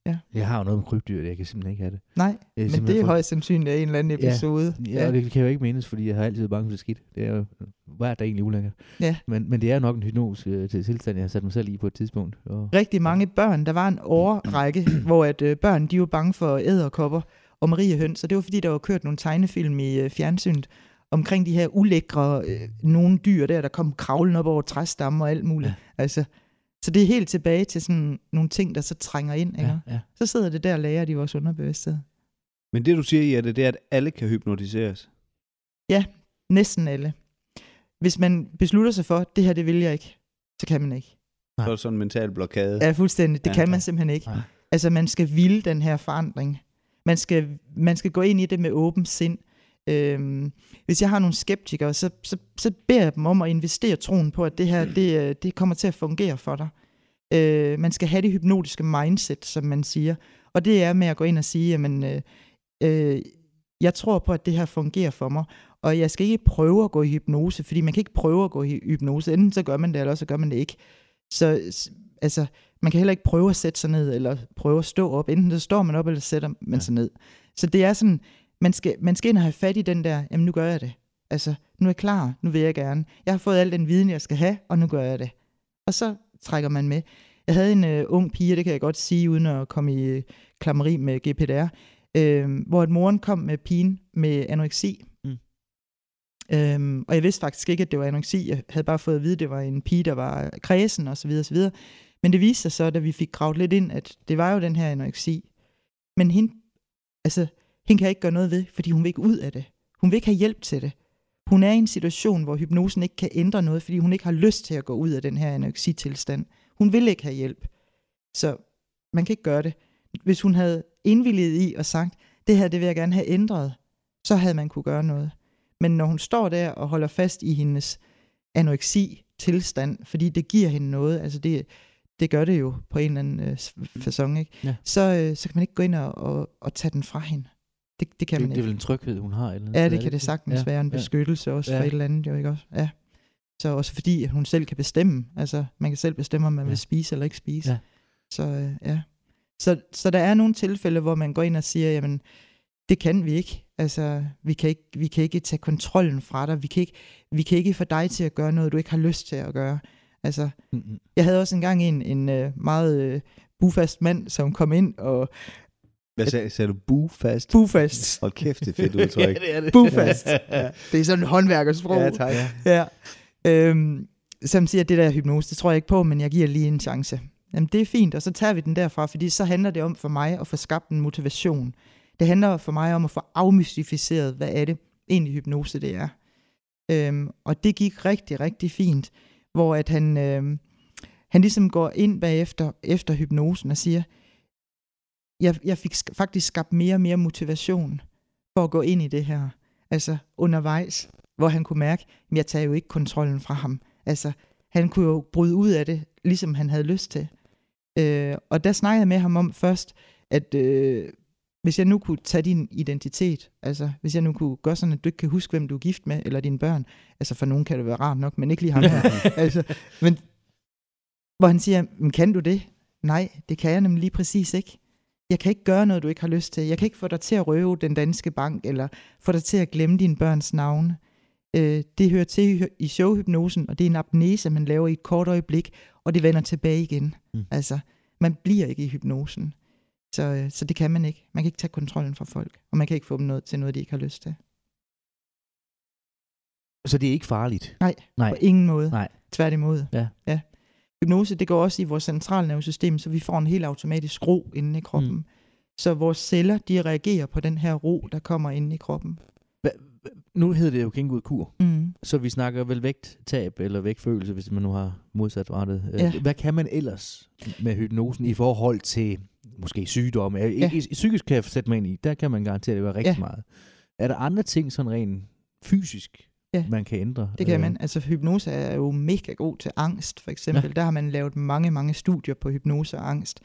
Ja. Jeg har jo noget med krybdyr, jeg kan simpelthen ikke have det. Nej, men det er for... højst sandsynligt en eller anden episode. Ja, ja, ja. det kan jo ikke menes, fordi jeg har altid været bange for det skidt. Det er jo hver dag egentlig ulækkert. Ja. Men, men det er jo nok en hypnose øh, til tilstand, jeg har sat mig selv i på et tidspunkt. Og... Rigtig mange børn. Der var en årrække, hvor at øh, børn de var bange for æderkopper og mariehøns, og det var fordi, der var kørt nogle tegnefilm i øh, fjernsynet omkring de her ulækre øh, nogle dyr der, der kom kravlen op over træstammer og alt muligt. Ja. Altså, så det er helt tilbage til sådan nogle ting, der så trænger ind. Ikke? Ja, ja. Så sidder det der og lærer de vores underbevidsthed. Men det du siger, Jette, det er, at alle kan hypnotiseres? Ja, næsten alle. Hvis man beslutter sig for, at det her, det vil jeg ikke, så kan man ikke. Nej. Så er det sådan en mental blokade. Ja, fuldstændig. Det ja, kan man simpelthen ikke. Nej. Altså, man skal ville den her forandring. Man skal, man skal gå ind i det med åben sind. Øhm, hvis jeg har nogle skeptikere, så, så, så beder jeg dem om at investere troen på, at det her det, øh, det kommer til at fungere for dig. Øh, man skal have det hypnotiske mindset, som man siger. Og det er med at gå ind og sige, jamen, øh, øh, jeg tror på, at det her fungerer for mig, og jeg skal ikke prøve at gå i hypnose, fordi man kan ikke prøve at gå i hypnose. Enten så gør man det, eller så gør man det ikke. Så altså, man kan heller ikke prøve at sætte sig ned, eller prøve at stå op. Enten så står man op, eller sætter man ja. sig ned. Så det er sådan, man skal, man skal ind og have fat i den der, jamen nu gør jeg det. Altså, nu er jeg klar, nu vil jeg gerne. Jeg har fået al den viden, jeg skal have, og nu gør jeg det. Og så trækker man med. Jeg havde en uh, ung pige, det kan jeg godt sige, uden at komme i uh, klammeri med GPDR, uh, hvor et moren kom med pigen med anoreksi. Mm. Um, og jeg vidste faktisk ikke, at det var anoreksi. Jeg havde bare fået at vide, at det var en pige, der var kredsen osv. osv. Men det viste sig så, da vi fik gravet lidt ind, at det var jo den her anoreksi. Men hende, altså, hende kan jeg ikke gøre noget ved, fordi hun vil ikke ud af det. Hun vil ikke have hjælp til det. Hun er i en situation, hvor hypnosen ikke kan ændre noget, fordi hun ikke har lyst til at gå ud af den her anoreksitilstand. Hun vil ikke have hjælp. Så man kan ikke gøre det. Hvis hun havde indvilliget i og sagt, det her det vil jeg gerne have ændret, så havde man kunne gøre noget. Men når hun står der og holder fast i hendes anoreksi-tilstand, fordi det giver hende noget, altså det, det gør det jo på en eller anden øh, façon, ikke? Ja. Så, øh, så kan man ikke gå ind og, og, og tage den fra hende. Det, det kan det, man ikke. Det er vel en tryghed, hun har? Eller ja, det kan det sagtens ja. være. En beskyttelse ja. også ja. for et eller andet, jo ikke også? Ja. Så også fordi, at hun selv kan bestemme. Altså, man kan selv bestemme, om man ja. vil spise eller ikke spise. Ja. Så øh, ja. Så, så der er nogle tilfælde, hvor man går ind og siger, jamen, det kan vi ikke. Altså, vi kan ikke, vi kan ikke tage kontrollen fra dig. Vi kan ikke, vi kan ikke få dig til at gøre noget, du ikke har lyst til at gøre. Altså, mm-hmm. jeg havde også engang en, en uh, meget uh, bufast mand, som kom ind og... Hvad sagde, sagde du? Bufast? Bufast. Hold kæft, det er fedt udtryk. ja, det er det. Bufast. ja. Det er sådan en håndværkersprog. Ja, tak. Ja. Øhm, som siger, det der hypnose, det tror jeg ikke på, men jeg giver lige en chance. Jamen, det er fint, og så tager vi den derfra, fordi så handler det om for mig at få skabt en motivation. Det handler for mig om at få afmystificeret, hvad er det egentlig hypnose det er. Øhm, og det gik rigtig, rigtig fint, hvor at han, øhm, han ligesom går ind bagefter efter hypnosen og siger, jeg, jeg fik faktisk skabt mere og mere motivation for at gå ind i det her. Altså undervejs, hvor han kunne mærke, at jeg tager jo ikke kontrollen fra ham. Altså, han kunne jo bryde ud af det, ligesom han havde lyst til. Øh, og der snakkede jeg med ham om først, at øh, hvis jeg nu kunne tage din identitet, altså hvis jeg nu kunne gøre sådan, at du ikke kan huske, hvem du er gift med, eller dine børn, altså for nogen kan det være rart nok, men ikke lige ham her. altså, men, hvor han siger, men kan du det? Nej, det kan jeg nemlig lige præcis ikke. Jeg kan ikke gøre noget, du ikke har lyst til. Jeg kan ikke få dig til at røve den danske bank, eller få dig til at glemme dine børns navne. Øh, det hører til i showhypnosen, og det er en apnese, man laver i et kort øjeblik, og det vender tilbage igen. Mm. Altså, man bliver ikke i hypnosen. Så, øh, så det kan man ikke. Man kan ikke tage kontrollen fra folk, og man kan ikke få dem noget til noget, de ikke har lyst til. Så det er ikke farligt? Nej, Nej. på ingen måde. Nej. Tværtimod. Ja. ja. Hypnose, det går også i vores centralnervesystem, så vi får en helt automatisk ro inde i kroppen. Mm. Så vores celler, de reagerer på den her ro, der kommer inde i kroppen. Hva, nu hedder det jo Kingud kur, mm. så vi snakker vel vægttab eller vægtfølelse, hvis man nu har modsat rettet. Ja. Hvad kan man ellers med hypnosen i forhold til måske sygdomme. Ja. Psykisk kan jeg sætte mig ind i, der kan man garantere, det gør rigtig ja. meget. Er der andre ting, sådan rent fysisk, ja. man kan ændre? Det kan man. Altså hypnose er jo mega god til angst, for eksempel. Ja. Der har man lavet mange, mange studier på hypnose og angst.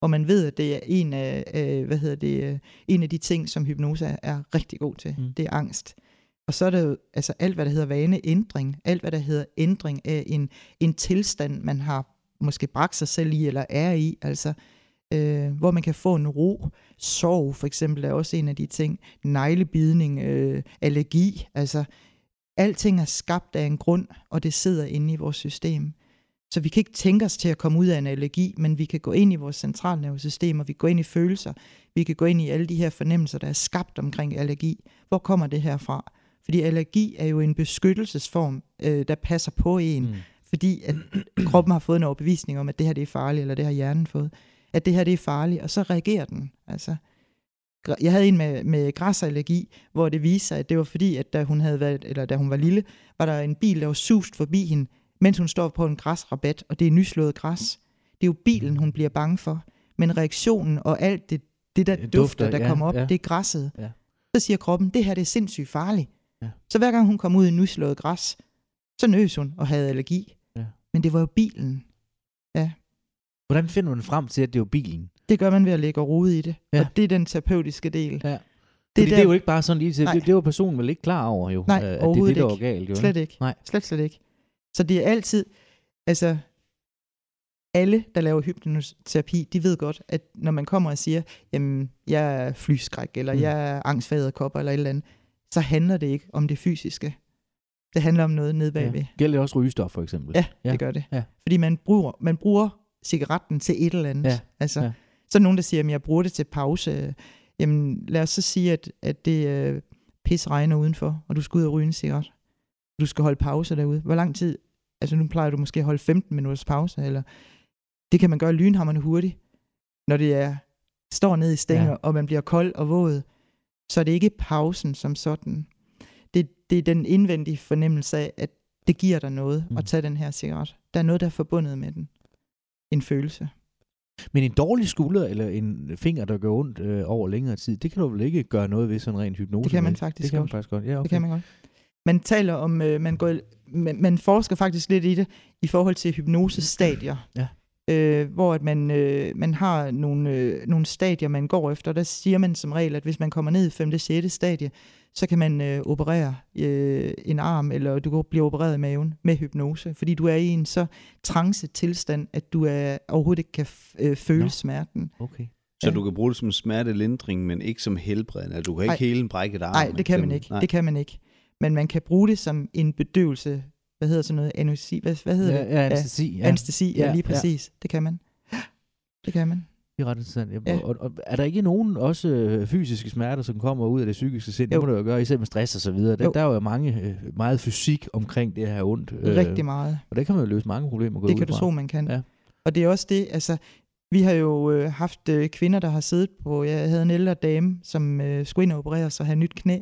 Og man ved, at det er en af, øh, hvad hedder det, øh, en af de ting, som hypnose er, er rigtig god til. Mm. Det er angst. Og så er det jo altså alt, hvad der hedder vaneændring. Alt, hvad der hedder ændring af en, en tilstand, man har måske bragt sig selv i, eller er i. Altså, øh, hvor man kan få en ro. Sorg for eksempel er også en af de ting. Neglebidning, øh, allergi, altså alting er skabt af en grund, og det sidder inde i vores system. Så vi kan ikke tænke os til at komme ud af en allergi, men vi kan gå ind i vores centralnervesystem, og vi kan gå ind i følelser. Vi kan gå ind i alle de her fornemmelser, der er skabt omkring allergi. Hvor kommer det her fra? Fordi allergi er jo en beskyttelsesform, øh, der passer på en, mm. fordi at kroppen har fået en overbevisning om, at det her det er farligt, eller det har hjernen fået at det her det er farligt, og så reagerer den. Altså, jeg havde en med, med græsallergi, hvor det viste sig, at det var fordi, at da hun, havde været, eller da hun var lille, var der en bil, der var sust forbi hende, mens hun står på en græsrabat, og det er nyslået græs. Det er jo bilen, hun bliver bange for. Men reaktionen og alt det, det der dufter, dufter, der ja, kommer op, ja. det er græsset. Ja. Så siger kroppen, det her det er sindssygt farligt. Ja. Så hver gang hun kom ud i nyslået græs, så nøs hun og havde allergi. Ja. Men det var jo bilen. Ja. Hvordan finder man frem til, at det er jo bilen? Det gør man ved at lægge rode i det. Ja. Og det er den terapeutiske del. Ja. Det, Fordi der... det er jo ikke bare sådan lige til, det, det var personen vel ikke klar over jo, Nej, at det er det, der var galt. Jo, slet ikke. Nej. Slet, slet ikke. Så det er altid, altså alle, der laver hypnoterapi, de ved godt, at når man kommer og siger, jamen, jeg er flyskræk, eller mm. jeg er angstfaderkopper, eller et eller andet, så handler det ikke om det fysiske. Det handler om noget nede bagved. Ja. Gælder det også rygestof, for eksempel? Ja, ja. det gør det. Ja. Fordi man bruger, man bruger cigaretten til et eller andet. Ja. Altså, ja. Så er nogen, der siger, at jeg bruger det til pause. Jamen, lad os så sige, at, at det øh, pis regner udenfor, og du skal ud og ryge en cigaret. Du skal holde pause derude. Hvor lang tid? Altså, nu plejer du måske at holde 15 minutters pause, eller det kan man gøre lynhammerne hurtigt. Når det er står ned i stænger, ja. og man bliver kold og våd, så er det ikke pausen som sådan. Det, det er den indvendige fornemmelse af, at det giver dig noget mm. at tage den her cigaret. Der er noget, der er forbundet med den en følelse. Men en dårlig skulder eller en finger, der gør ondt øh, over længere tid, det kan du vel ikke gøre noget ved sådan ren hypnose? Det kan man faktisk det kan man faktisk godt. Ja, okay. Det kan man godt. Man taler om, øh, man, går, man, man forsker faktisk lidt i det i forhold til hypnosestadier. Ja. Øh, hvor at man, øh, man har nogle, øh, nogle stadier, man går efter. Der siger man som regel, at hvis man kommer ned i 5. 6. stadie, så kan man øh, operere øh, en arm, eller du kan blive opereret i maven med hypnose, fordi du er i en så trance tilstand, at du er, overhovedet ikke kan øh, føle no. smerten. Okay. Så ja. du kan bruge det som smertelindring, men ikke som helbredende? Du kan ikke hele en brækket arm? Nej, det kan man ikke. Nej. Det kan man ikke. Men man kan bruge det som en bedøvelse, hvad hedder sådan noget, anestesi, hvad, hvad hedder ja, det? Ja, anestesi. Ja. Anestesi, ja, ja lige præcis. Ja. Det kan man. Det kan man. Det er ret interessant. Ja. Ja. Og, og, er der ikke nogen også øh, fysiske smerter, som kommer ud af det psykiske sind? Jo. Det må det jo gøre, især med stress og så videre. Der, der er jo mange, øh, meget fysik omkring det her ondt. Øh, Rigtig meget. Og der kan man jo løse mange problemer. Det kan du tro, man kan. Ja. Og det er også det, altså, vi har jo øh, haft øh, kvinder, der har siddet på, jeg havde en ældre dame, som øh, skulle ind og operere sig og have nyt knæ.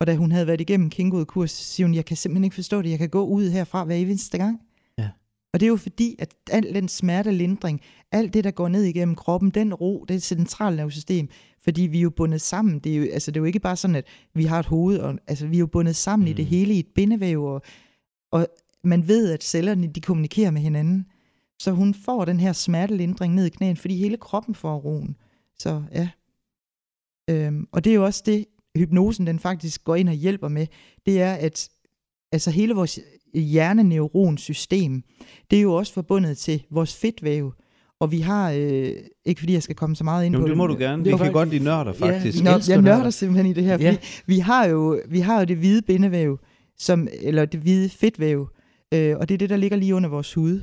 Og da hun havde været igennem Kingod-kurs, så siger hun, jeg kan simpelthen ikke forstå det, jeg kan gå ud herfra hver eneste gang. Ja. Og det er jo fordi, at al den smertelindring, alt det, der går ned igennem kroppen, den ro, det centrale nervesystem, fordi vi er jo bundet sammen. Det er jo, altså, det er jo ikke bare sådan, at vi har et hoved, og, altså, vi er jo bundet sammen mm. i det mm. hele i et bindevæv, og, og man ved, at cellerne, de kommunikerer med hinanden. Så hun får den her smertelindring ned i knæen, fordi hele kroppen får roen. Så ja. Øhm, og det er jo også det, hypnosen den faktisk går ind og hjælper med. Det er, at altså hele vores hjerneneuronsystem, det er jo også forbundet til vores fedtvæv. Og vi har, øh, ikke fordi jeg skal komme så meget ind jo, på det, det må du gerne. Det kan godt lide nørder, faktisk. Ja, jeg, jeg nørder simpelthen i det her, ja. vi, har jo, vi har jo det hvide bindevæv, som, eller det hvide fedtvæv, øh, og det er det, der ligger lige under vores hud.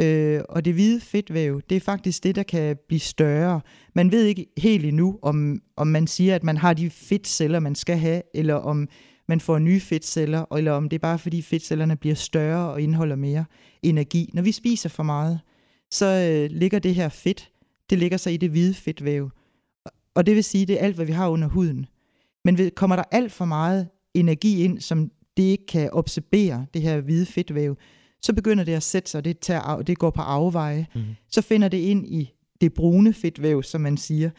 Øh, og det hvide fedtvæv, det er faktisk det, der kan blive større. Man ved ikke helt endnu, om, om man siger, at man har de fedtceller, man skal have, eller om man får nye fedtceller, eller om det er bare fordi fedtcellerne bliver større og indeholder mere energi. Når vi spiser for meget, så øh, ligger det her fedt, det ligger sig i det hvide fedtvæv. Og det vil sige, det er alt, hvad vi har under huden. Men ved, kommer der alt for meget energi ind, som det ikke kan absorbere, det her hvide fedtvæv, så begynder det at sætte sig, det, tager, det går på afveje. Mm. Så finder det ind i det brune fedtvæv, som man siger.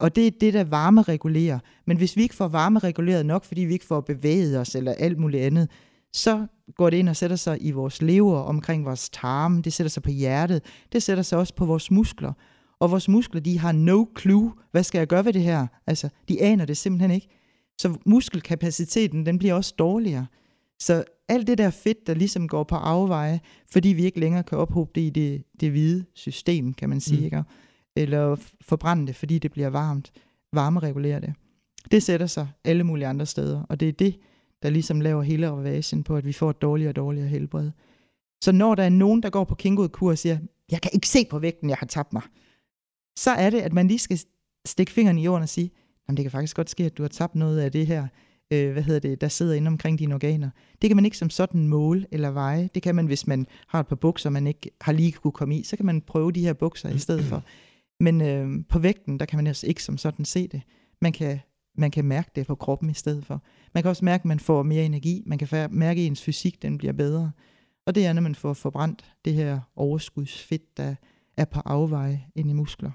Og det er det, der varme regulerer. Men hvis vi ikke får varme reguleret nok, fordi vi ikke får bevæget os eller alt muligt andet, så går det ind og sætter sig i vores lever, omkring vores tarme, det sætter sig på hjertet, det sætter sig også på vores muskler. Og vores muskler, de har no clue, hvad skal jeg gøre ved det her? Altså, de aner det simpelthen ikke. Så muskelkapaciteten, den bliver også dårligere. Så alt det der fedt, der ligesom går på afveje, fordi vi ikke længere kan ophobe det i det, det hvide system, kan man sige, mm. ikke? eller forbrænde det, fordi det bliver varmt, varmeregulere det. Det sætter sig alle mulige andre steder, og det er det, der ligesom laver hele revagen på, at vi får et dårligere og dårligere helbred. Så når der er nogen, der går på Kingwood-kur og siger, jeg kan ikke se på vægten, jeg har tabt mig, så er det, at man lige skal stikke fingeren i jorden og sige, jamen det kan faktisk godt ske, at du har tabt noget af det her, øh, hvad hedder det, der sidder inde omkring dine organer. Det kan man ikke som sådan måle eller veje. Det kan man, hvis man har et par bukser, man ikke har lige kunne komme i. Så kan man prøve de her bukser i stedet for. Men øh, på vægten, der kan man altså ikke som sådan se det. Man kan, man kan mærke det på kroppen i stedet for. Man kan også mærke, at man får mere energi. Man kan mærke, at ens fysik den bliver bedre. Og det er, når man får forbrændt det her overskudsfedt, der er på afveje ind i muskler.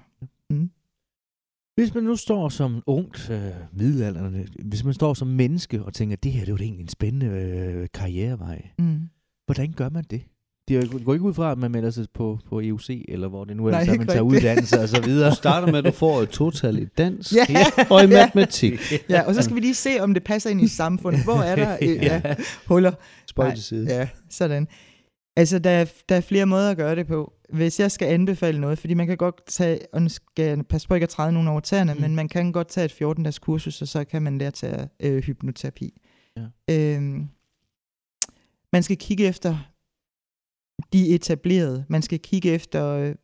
Hvis man nu står som ungt øh, middelalderne, hvis man står som menneske og tænker, at det her det er jo egentlig en spændende øh, karrierevej, mm. hvordan gør man det? Det går ikke ud fra, at man melder sig på, på EUC, eller hvor det nu er, Nej, så man tager uddannelse og så videre. Du starter med, at du får et total i dansk ja. og i matematik. Ja, og så skal vi lige se, om det passer ind i samfundet. Hvor er der øh, ja, huller? Spøj til side. Ja, sådan. Altså, der er, der er flere måder at gøre det på. Hvis jeg skal anbefale noget, fordi man kan godt tage, og nu skal jeg passe på ikke at træde nogen over tæerne, mm. men man kan godt tage et 14-dages kursus, og så kan man lære tage øh, hypnoterapi. Ja. Øhm, man skal kigge efter de etablerede. Man skal kigge efter, øh,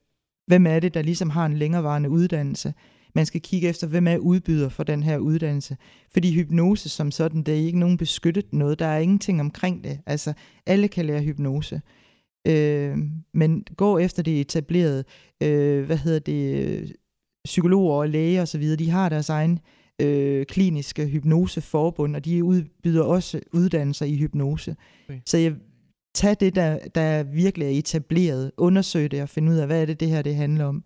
hvem er det, der ligesom har en længerevarende uddannelse. Man skal kigge efter, hvem er udbyder for den her uddannelse. Fordi hypnose som sådan, det er ikke nogen beskyttet noget. Der er ingenting omkring det. Altså, alle kan lære hypnose. Øh, men gå efter det etablerede, øh, hvad hedder det, psykologer og læger osv., de har deres egen øh, kliniske hypnoseforbund, og de udbyder også uddannelser i hypnose. Okay. Så jeg tag det, der, der virkelig er etableret, undersøg det og finde ud af, hvad er det, det her det handler om.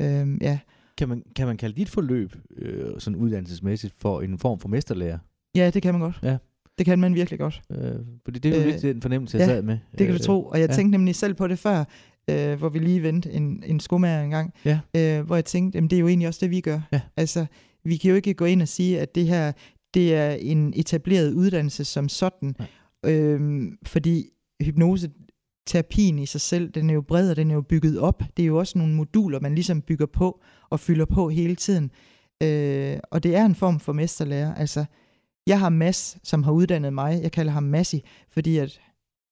Øhm, ja. kan, man, kan man kalde dit forløb øh, sådan uddannelsesmæssigt for en form for mesterlærer? Ja, det kan man godt. Ja. Det kan man virkelig godt. Øh, fordi det er jo øh, lidt den fornemmelse, jeg ja, sad med. det kan du øh, tro. Og jeg ja. tænkte nemlig selv på det før, øh, hvor vi lige vendte en, en skomager en gang, ja. øh, hvor jeg tænkte, jamen, det er jo egentlig også det, vi gør. Ja. Altså, vi kan jo ikke gå ind og sige, at det her, det er en etableret uddannelse som sådan. Øh, fordi hypnose terapien i sig selv, den er jo bred, og den er jo bygget op. Det er jo også nogle moduler, man ligesom bygger på og fylder på hele tiden. Øh, og det er en form for mesterlærer. Altså, jeg har Mads, som har uddannet mig. Jeg kalder ham Massi, fordi at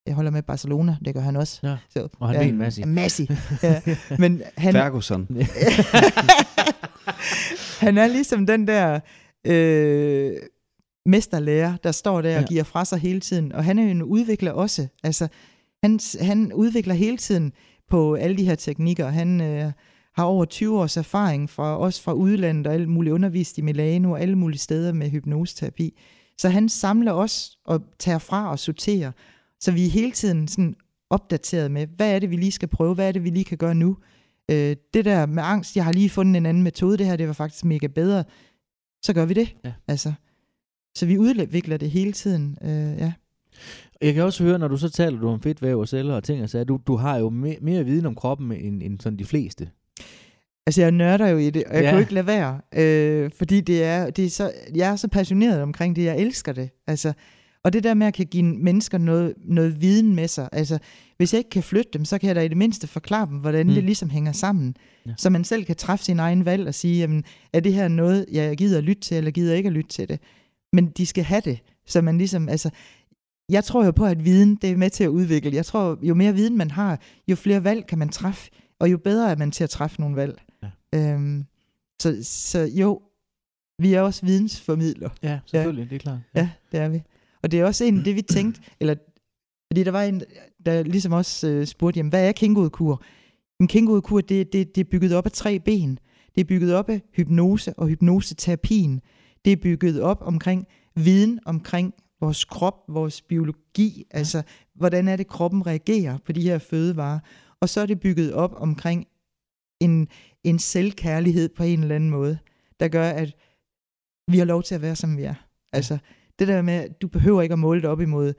Jeg holder med Barcelona, det gør han også. Ja. Så, Og han ja. en masse. Messi. ja. Men han, Ferguson. han er ligesom den der øh, mesterlærer, der står der og Ja. giver fra sig hele tiden. Og han er jo en udvikler også. Altså, han, han udvikler hele tiden på alle de her teknikker. Han øh, har over 20 års erfaring fra også fra udlandet og alt muligt undervist i Milano og alle mulige steder med hypnoseterapi. Så han samler os og tager fra og sorterer. Så vi er hele tiden sådan opdateret med, hvad er det, vi lige skal prøve? Hvad er det, vi lige kan gøre nu? Øh, det der med angst, jeg har lige fundet en anden metode, det her, det var faktisk mega bedre. Så gør vi det. Ja. Altså, så vi udvikler det hele tiden. Øh, ja. Jeg kan også høre, når du så taler du om fedtvæv og celler og ting, og så du, du har jo mere, mere viden om kroppen end, end sådan de fleste. Altså, jeg nørder jo i det, og jeg Ja. jo ikke lade være. Øh, fordi det er, det er så, jeg er så passioneret omkring det, jeg elsker det. Altså, og det der med at kan give mennesker noget, noget viden med sig. Altså, hvis jeg ikke kan flytte dem, så kan jeg da i det mindste forklare dem, hvordan Mm. det ligesom hænger sammen. Ja. Så man selv kan træffe sin egen valg og sige, jamen, er det her noget, jeg gider at lytte til, eller gider ikke at lytte til det? Men de skal have det, så man ligesom, altså, jeg tror jo på, at viden, det er med til at udvikle. Jeg tror, jo mere viden man har, jo flere valg kan man træffe, og jo bedre er man til at træffe nogle valg. Ja. Øhm, så, så jo, vi er også vidensformidler. Ja, selvfølgelig, det er klart. Ja, det er vi. Og det er også en af det, vi tænkte, eller fordi der var en, der ligesom også øh, spurgte, jamen, hvad er kængurudkur? En kængurudkur, det, det, det er bygget op af tre ben. Det er bygget op af hypnose og hypnoseterapien. Det er bygget op omkring viden omkring vores krop, vores biologi, altså hvordan er det, kroppen reagerer på de her fødevarer. Og så er det bygget op omkring en, en selvkærlighed på en eller anden måde, der gør, at vi har lov til at være, som vi er. Altså, det der med, at du behøver ikke at måle det op imod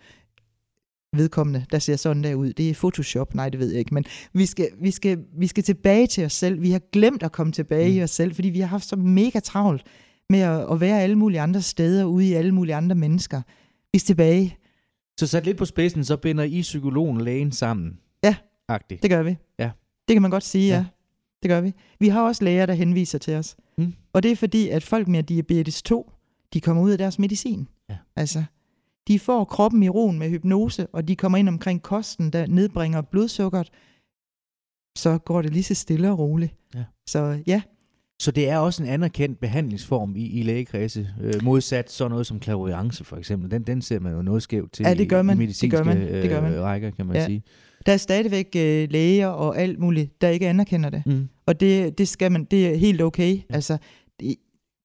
vedkommende, der ser sådan der ud. Det er Photoshop, nej, det ved jeg ikke, men vi skal, vi skal, vi skal tilbage til os selv. Vi har glemt at komme tilbage Mm. i os selv, fordi vi har haft så mega travlt med at, at være alle mulige andre steder, ude i alle mulige andre mennesker. Vi skal tilbage. Så sat lidt på spidsen, så binder I psykologen og lægen sammen. Ja. Agtigt. Det gør vi. Ja. Det kan man godt sige, ja. Ja. Det gør vi. Vi har også læger, der henviser til os. Mm. Og det er fordi, at folk med diabetes 2, de kommer ud af deres medicin. Ja. Altså, de får kroppen i roen med hypnose, og de kommer ind omkring kosten, der nedbringer blodsukkeret. Så går det lige så stille og roligt. Ja. Så ja, Så det er også en anerkendt behandlingsform i, i lægekredse, øh, modsat sådan noget som klaviance for eksempel. Den, den ser man jo noget skævt til Ja, det gør man. i Det medicinske gør man. Det gør man. Øh, rækker, kan man Ja. sige. Der er stadigvæk øh, læger og alt muligt, der ikke anerkender det. Mm. Og det, det skal man, det er helt okay. Altså, det,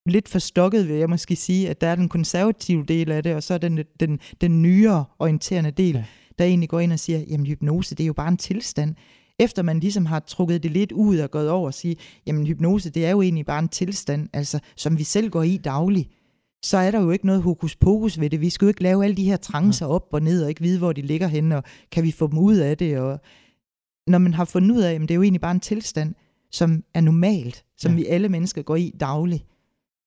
lidt forstokket vil jeg måske sige, at der er den konservative del af det, og så er den, den, den nyere orienterende del, ja. der egentlig går ind og siger, jamen hypnose, det er jo bare en tilstand. Efter man ligesom har trukket det lidt ud og gået over og sige, jamen hypnose, det er jo egentlig bare en tilstand, altså, som vi selv går i dagligt, så er der jo ikke noget hokus pokus ved det. Vi skal jo ikke lave alle de her trancer op og ned, og ikke vide, hvor de ligger henne, og kan vi få dem ud af det, og når man har fundet ud af, at det er jo egentlig bare en tilstand, som er normalt, som Ja. vi alle mennesker går i dagligt,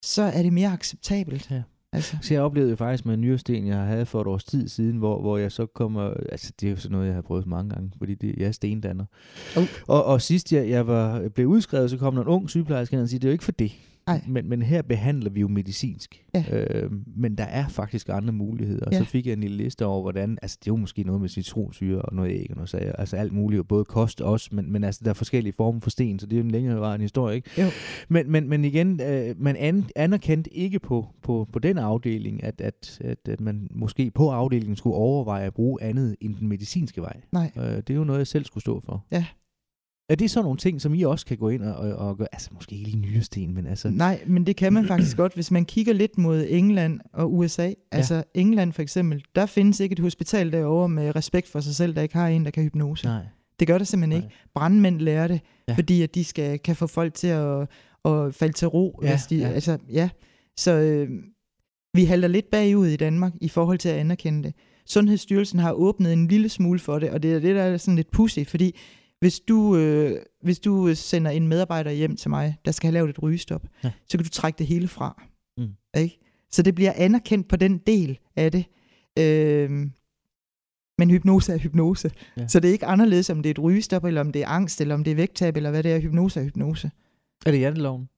så er det mere acceptabelt. Ja. Altså, Så jeg oplevede jo faktisk med en nyresten, jeg havde for et års tid siden, hvor, hvor jeg så kommer, altså det er jo sådan noget, jeg har prøvet mange gange, fordi det, jeg er stendanner. Oh. Og, og sidst jeg, jeg var, blev udskrevet, så kom der en ung sygeplejerske og sige, det er jo ikke for det. Men, men her behandler vi jo medicinsk. Ja. Øh, men der er faktisk andre muligheder. Ja. så fik jeg en lille liste over, hvordan, altså det er jo måske noget med citronsyre og noget æg og noget sager, altså alt muligt, og både kost også, men, men altså der er forskellige former for sten, så det er jo en længere en historie, ikke? Jo. Men, men, men igen, øh, man an, anerkendte ikke på, på, på den afdeling, at, at, at, at man måske på afdelingen skulle overveje at bruge andet end den medicinske vej. nej. Øh, det er jo noget, jeg selv skulle stå for. Ja. Er det sådan nogle ting, som I også kan gå ind og, og, og gøre? Altså måske ikke lige nyresten, men altså... Nej, men det kan man faktisk godt, hvis man kigger lidt mod England og USA. Altså England for eksempel, der findes ikke et hospital derovre med respekt for sig selv, der ikke har en, der kan hypnose. Nej. Det gør der simpelthen Nej. ikke. Brandmænd lærer det, Ja. ja. fordi at de skal, kan få folk til at, at falde til ro. Ja, hvis de, ja. Altså, ja. Så øh, vi halter lidt bagud i Danmark i forhold til at anerkende det. Sundhedsstyrelsen har åbnet en lille smule for det, og det er det, der er sådan lidt pussy, fordi hvis du, øh, hvis du sender en medarbejder hjem til mig, der skal have lavet et rygestop, Ja. så kan du trække det hele fra. Mm. Ikke? Så det bliver anerkendt på den del af det. Øh, men hypnose er hypnose. Ja. Så det er ikke anderledes, om det er et rygestop, eller om det er angst, eller om det er vægttab, eller hvad det er. Hypnose er hypnose. Er det janteloven?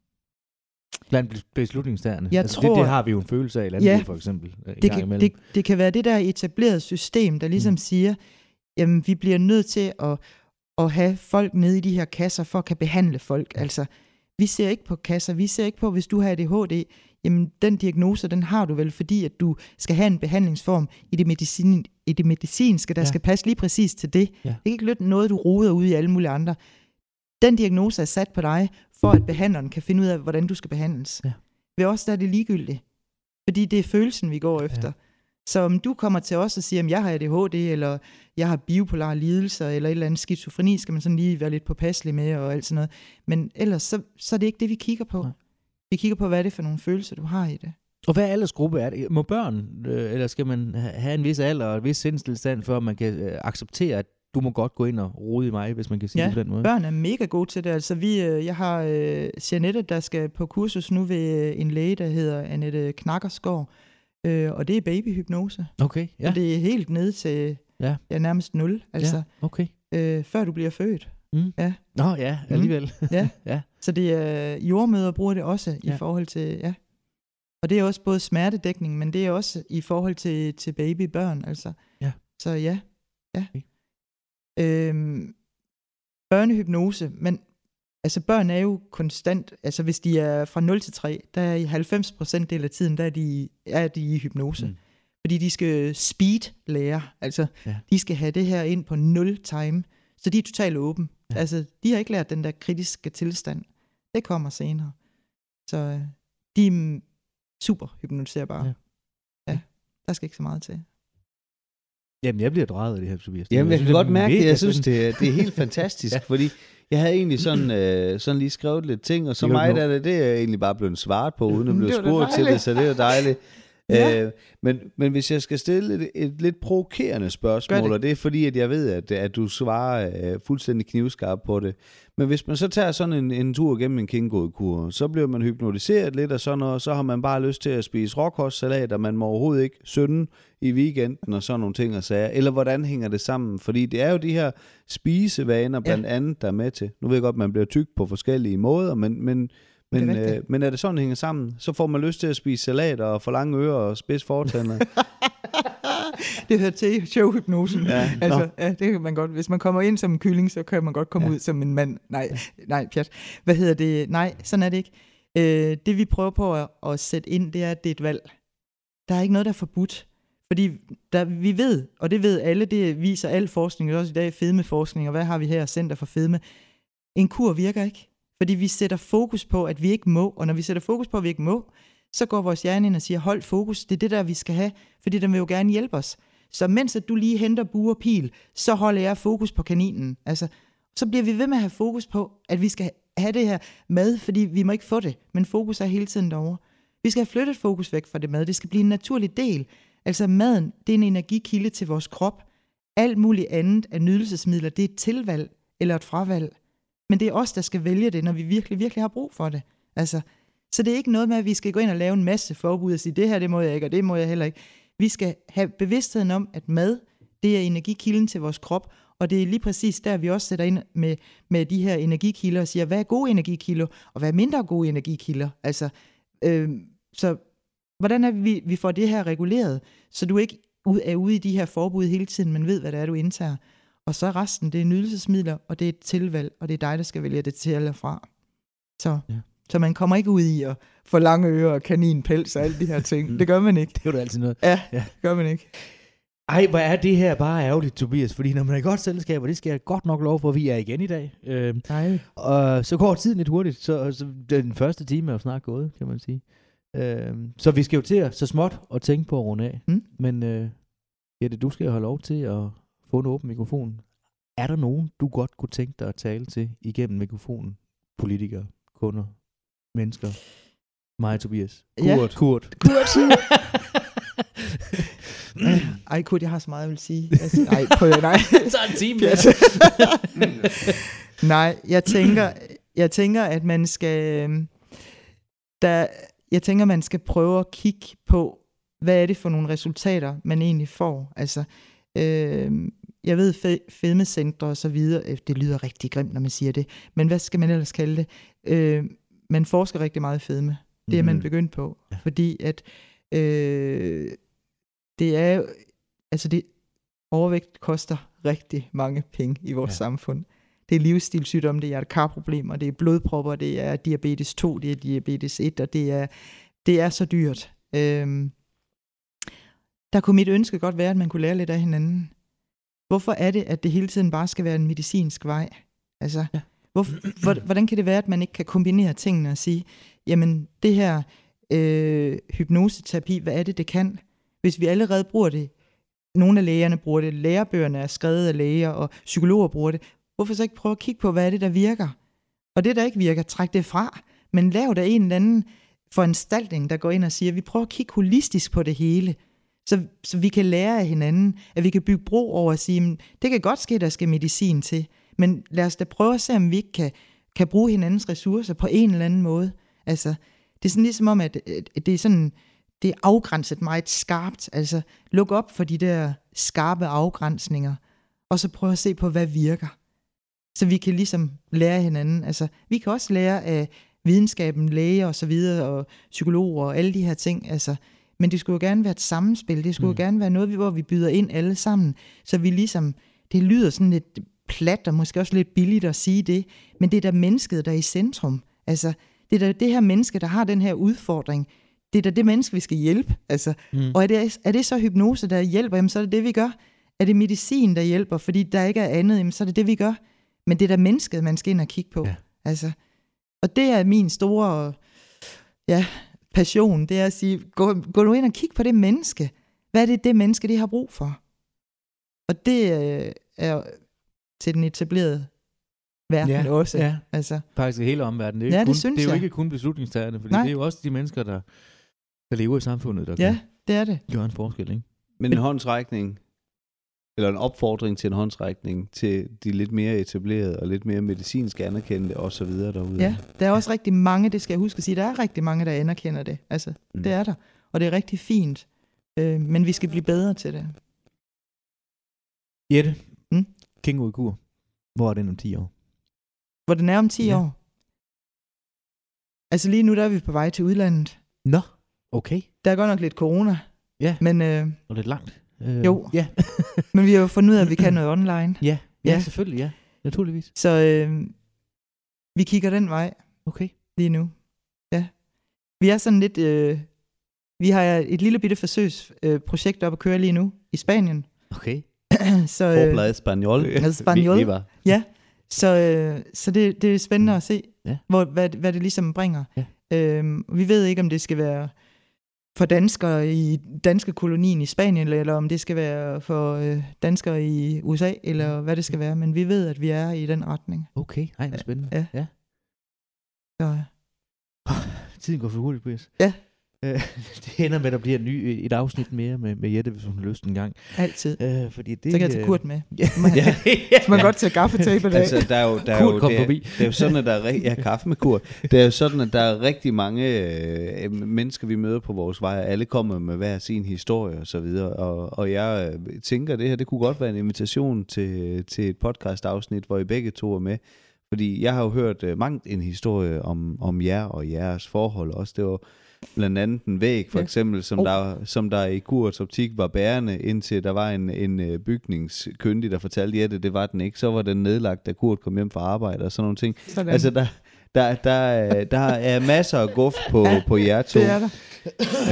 Blandt beslutningstagerne. Jeg altså, det, tror- det, har vi jo en følelse af i landbruget, Ja. for eksempel. øh, Det kan, imellem. det, det kan være det der etablerede system, der ligesom mm. siger, jamen vi bliver nødt til at, at have folk nede i de her kasser, for at kan behandle folk. Altså, vi ser ikke på kasser, vi ser ikke på, hvis du har ADHD, jamen den diagnose, den har du vel, fordi at du skal have en behandlingsform i det, medicin, i det medicinske, der ja. skal passe lige præcis til det. Ja. Det er ikke noget, du roder ud i alle mulige andre. Den diagnose er sat på dig, for at behandleren kan finde ud af, hvordan du skal behandles. Ja. Ved os der er det ligegyldigt. Fordi det er følelsen, vi går efter. Ja. Så om du kommer til os og siger, at jeg har ADHD, eller jeg har bipolar lidelser, eller et eller andet skizofreni, skal man sådan lige være lidt påpasselig med, og alt sådan noget. Men ellers, så, så er det ikke det, vi kigger på. Nej. Vi kigger på, hvad er det for nogle følelser, du har i det. Og hvad aldersgruppe er det? Må børn, øh, eller skal man have en vis alder og en vis sindstilstand, før man kan øh, acceptere, at du må godt gå ind og rode i mig, hvis man kan sige ja, det på den måde? børn er mega gode til det. Altså vi, øh, jeg har øh, Janette, der skal på kursus nu ved øh, en læge, der hedder Annette Knakkersgaard, øh, og det er babyhypnose. Okay, ja. Og det er helt ned til ja. Ja, nærmest nul, altså. Ja, okay. Øh, før du bliver født. Mm. Ja. Nå ja, mm. alligevel. Mm. Ja. ja. Så det er jordmøder bruger det også ja. i forhold til, ja. Og det er også både smertedækning, men det er også i forhold til, til babybørn, altså. Ja. Så ja, ja. Okay. Øhm, børnehypnose, men altså børn er jo konstant, altså hvis de er fra 0 til 3, der er i 90 procent del af tiden, der er de, er de i hypnose. Mm. Fordi de skal speed lære, altså ja. de skal have det her ind på 0 time, så de er totalt åben. Ja. Altså de har ikke lært den der kritiske tilstand. Det kommer senere. Så øh, de er super hypnotiserbare. Ja. ja, der skal ikke så meget til. Jamen, jeg bliver drejet af det her, Tobias. Jamen, jeg, jeg kan godt mærke det. Jeg synes, det, det er helt fantastisk, ja. fordi jeg havde egentlig sådan, øh, sådan lige skrevet lidt ting, og så meget af det, det er jeg egentlig bare blevet svaret på, uden at blive spurgt til det, så det er dejligt. Ja. Øh, men, men hvis jeg skal stille et, et lidt provokerende spørgsmål, det. og det er fordi, at jeg ved, at, at du svarer øh, fuldstændig knivskarp på det. Men hvis man så tager sådan en, en tur gennem en kingodekur, så bliver man hypnotiseret lidt og sådan noget, og så har man bare lyst til at spise råkostsalat, og man må overhovedet ikke synde i weekenden og sådan nogle ting og sager. Eller hvordan hænger det sammen? Fordi det er jo de her spisevaner blandt ja. andet, der er med til. Nu ved jeg godt, at man bliver tyk på forskellige måder, men, men men, er øh, men er det sådan, det hænger sammen? Så får man lyst til at spise salat og få lange ører og spids fortænder. det hedder til showhypnosen. Ja, altså, ja, det kan man godt. Hvis man kommer ind som en kylling, så kan man godt komme ja. ud som en mand. Nej, nej, pjat. Hvad hedder det? Nej, sådan er det ikke. Øh, det vi prøver på at, at sætte ind, det er, at det er et valg. Der er ikke noget, der er forbudt. Fordi der, vi ved, og det ved alle, det viser al forskning, også i dag fedmeforskning, og hvad har vi her, Center for Fedme. En kur virker ikke. Fordi vi sætter fokus på, at vi ikke må, og når vi sætter fokus på, at vi ikke må, så går vores hjerne ind og siger, hold fokus, det er det der, vi skal have, fordi den vil jo gerne hjælpe os. Så mens at du lige henter bue og pil, så holder jeg fokus på kaninen. Altså, så bliver vi ved med at have fokus på, at vi skal have det her mad, fordi vi må ikke få det, men fokus er hele tiden derovre. Vi skal have flyttet fokus væk fra det mad. Det skal blive en naturlig del. Altså maden, det er en energikilde til vores krop. Alt muligt andet af nydelsesmidler, det er et tilvalg eller et fravalg. Men det er os, der skal vælge det, når vi virkelig, virkelig har brug for det. Altså, så det er ikke noget med, at vi skal gå ind og lave en masse forbud og sige, det her, det må jeg ikke, og det må jeg heller ikke. Vi skal have bevidstheden om, at mad, det er energikilden til vores krop, og det er lige præcis der, vi også sætter ind med, med de her energikilder og siger, hvad er gode energikilder, og hvad er mindre gode energikilder? Altså, øh, så hvordan er vi, vi får det her reguleret, så du ikke er ude i de her forbud hele tiden, men ved, hvad det er, du indtager. Og så resten, det er nydelsesmidler, og det er et tilvalg, og det er dig, der skal vælge det til eller fra. Så, ja. så man kommer ikke ud i at få lange ører og kaninpels og alle de her ting. det gør man ikke. Det er jo altid noget. Ja, ja, det gør man ikke. Ej, hvor er det her bare ærgerligt, Tobias, fordi når man er i godt selskab, og det skal jeg godt nok lov for, at vi er igen i dag, øh, Nej. og så går tiden lidt hurtigt, så, så den første time er jo snart gået, kan man sige. Øh, så vi skal jo til at så småt at tænke på at runde af, mm. men øh, ja, det du skal have lov til at få en åben mikrofon. Er der nogen, du godt kunne tænke dig at tale til igennem mikrofonen? Politikere, kunder, mennesker? Mig Tobias. Kurt. Ja. Kurt. Kurt. Ej, Kurt, jeg har så meget, jeg vil sige. Altså, nej, prøv nej. Så en time. nej, jeg tænker, jeg tænker, at man skal, øhm, der, jeg tænker, man skal prøve at kigge på, hvad er det for nogle resultater, man egentlig får. Altså, øh, jeg ved, fedmecentre og så videre, øh, det lyder rigtig grimt, når man siger det, men hvad skal man ellers kalde det? Øh, man forsker rigtig meget i fedme. Det er man mhm. begyndt på, ja. fordi at øh, det er altså det, overvægt koster rigtig mange penge i vores ja. samfund. Det er livsstilssygdomme, det er hjertekarproblemer, det er blodpropper, det er diabetes 2, det er diabetes 1, og det er, det er så dyrt. Øhm, der kunne mit ønske godt være, at man kunne lære lidt af hinanden. Hvorfor er det, at det hele tiden bare skal være en medicinsk vej? Altså, ja. hvor, hvordan kan det være, at man ikke kan kombinere tingene og sige, jamen det her øh, hypnoseterapi, hvad er det, det kan? Hvis vi allerede bruger det, nogle af lægerne bruger det, lærebøgerne er skrevet af læger, og psykologer bruger det, hvorfor så ikke prøve at kigge på, hvad er det, der virker? Og det, der ikke virker, træk det fra, men lav der en eller anden foranstaltning, der går ind og siger, at vi prøver at kigge holistisk på det hele, så, så vi kan lære af hinanden, at vi kan bygge bro over og sige, det kan godt ske, der skal medicin til, men lad os da prøve at se, om vi ikke kan, kan bruge hinandens ressourcer på en eller anden måde. Altså, det er sådan ligesom om, at, at det er sådan, det er afgrænset meget skarpt. Altså, luk op for de der skarpe afgrænsninger, og så prøve at se på, hvad virker. Så vi kan ligesom lære hinanden. Altså, vi kan også lære af videnskaben, læger og så videre, og psykologer og alle de her ting. Altså, men det skulle jo gerne være et sammenspil. Det skulle mm. jo gerne være noget, hvor vi byder ind alle sammen. Så vi ligesom, det lyder sådan lidt plat og måske også lidt billigt at sige det, men det er da mennesket, der er i centrum. Altså, det er da det her menneske, der har den her udfordring. Det er da det menneske, vi skal hjælpe. Altså, mm. Og er det, er det så hypnose, der hjælper, jamen, så er det det, vi gør. Er det medicin, der hjælper, fordi der ikke er andet, jamen, så er det det, vi gør. Men det er da mennesket, man skal ind og kigge på. Ja. Altså, og det er min store ja, passion, det er at sige, gå, gå nu ind og kig på det menneske. Hvad er det, det menneske, det har brug for? Og det øh, er til den etablerede verden ja, også. Ja, altså. faktisk hele omverdenen. Det er, ja, kun, det, synes det er jo jeg. ikke kun beslutningstagerne, for det er jo også de mennesker, der, der lever i samfundet, der ja, kan det er det. gøre en forskel. Ikke? Men en håndsrækning, eller en opfordring til en håndsrækning til de lidt mere etablerede og lidt mere medicinsk anerkendte og så videre derude. Ja, der er også rigtig mange, det skal jeg huske at sige, der er rigtig mange, der anerkender det. Altså, mm. det er der. Og det er rigtig fint. Øh, men vi skal blive bedre til det. Jette, mm? Kingo i kur. Hvor er den om 10 år? Hvor den er om 10 ja. år? Altså lige nu, der er vi på vej til udlandet. Nå, okay. Der er godt nok lidt corona. Ja, men, øh, og lidt langt. Øh, jo, ja. men vi har jo fundet ud af, at vi kan noget online. Ja, ja, ja. selvfølgelig, ja. Naturligvis. Så øh, vi kigger den vej. Okay. Lige nu. Ja. Vi er sådan lidt... Øh, vi har et lille bitte forsøgsprojekt øh, op at køre lige nu i Spanien. Okay. så, øh, Obla Espanol. Espanol. Vi. Ja, så, øh, så det, det er spændende mm. at se, ja. hvor, hvad, hvad det ligesom bringer. Ja. Øhm, vi ved ikke, om det skal være for danskere i danske kolonien i Spanien, eller om det skal være for øh, danskere i USA, eller hvad det skal være. Men vi ved, at vi er i den retning. Okay, ej, det er spændende. Ja. ja. Så, oh, tiden går for hurtigt, Brias. Ja. Øh, det ender med, at der bliver en ny, et afsnit mere med, med Jette, hvis hun har lyst en gang. Altid. Øh, fordi det, så kan jeg tage øh, Kurt med. Ja. Man, ja. så man ja. godt tage gaffetape af. Altså, der er jo, der er jo, det, er, det er jo sådan, at der er, ja, kaffe med Kurt. Det er jo sådan, at der er rigtig mange øh, mennesker, vi møder på vores vej, alle kommer med hver sin historie og så videre. Og, og jeg øh, tænker, det her, det kunne godt være en invitation til, til et podcast-afsnit, hvor I begge to er med. Fordi jeg har jo hørt øh, mange en historie om, om jer og jeres forhold også. Det var blandt andet en væg, for ja. eksempel, som, oh. der, som der i Kurts optik var bærende, indtil der var en, en øh, bygningskyndig, der fortalte, at det var den ikke. Så var den nedlagt, da Kurt kom hjem fra arbejde og sådan nogle ting. Sådan. Altså, der, der, der, der er masser af guf på, ja, på jer to. Det er der.